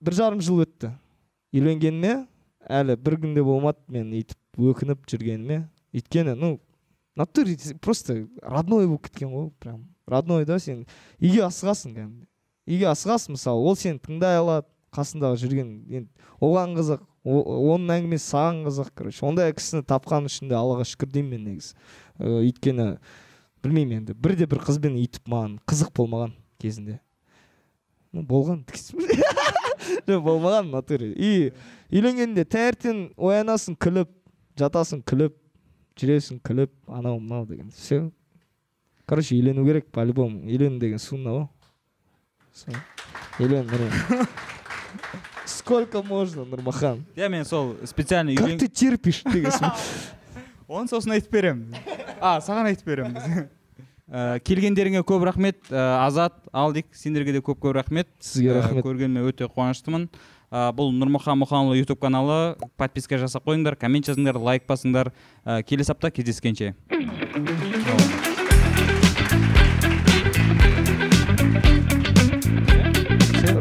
бір жарым жыл өтті. Үйленгеніме әлі бір күнде болмады мен өйтіп өкініп жүргеніме. Өйткені ну натуре просто родной болып кеткен ғой прям. Родной да сен? Үйге асығасың кәдімгідей. Үйге асығасың мысалы ол сені тыңдай алады қасындағы жүрген. Енді оған қызық оның әңгімесі саған қызық короче. Ондай кісіні тапқан үшін де аллаға шүкір деймін мен негізі. Э, өйткені білмеймін енді бірде бір қызбен өйтіп маған қызық болмаған кезінде. Ну болған жоқ [laughs] болмаған в натуре. И үйленгенде таңертең оянасың күліп жатасың күліп жүресің күліп анау мынау деген. Все. Короче үйлену керек по любому үйлену деген сунна ғой Все. Сколько можно нұрмахан иә мен сол специально как ты терпишь? Деген [laughs] оны сосын айтып беремін а саған айтып беремін. Ә, [laughs] келгендеріңе көп рахмет. Ә, азат алдик сендерге де көп көп рахмет. Сізге Ә, рахмет. көргеніме өте қуаныштымын. Ә, бұл нұрмұхан мұханұлы ютуб каналы. Подписка жасап қойыңдар коммент жазыңдар лайк басыңдар. Ә, келесі апта кездескенше.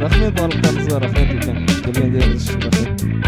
Все, рахмет барлықтарыңызға рахмет үлкен келгендеріңіз үшін рахмет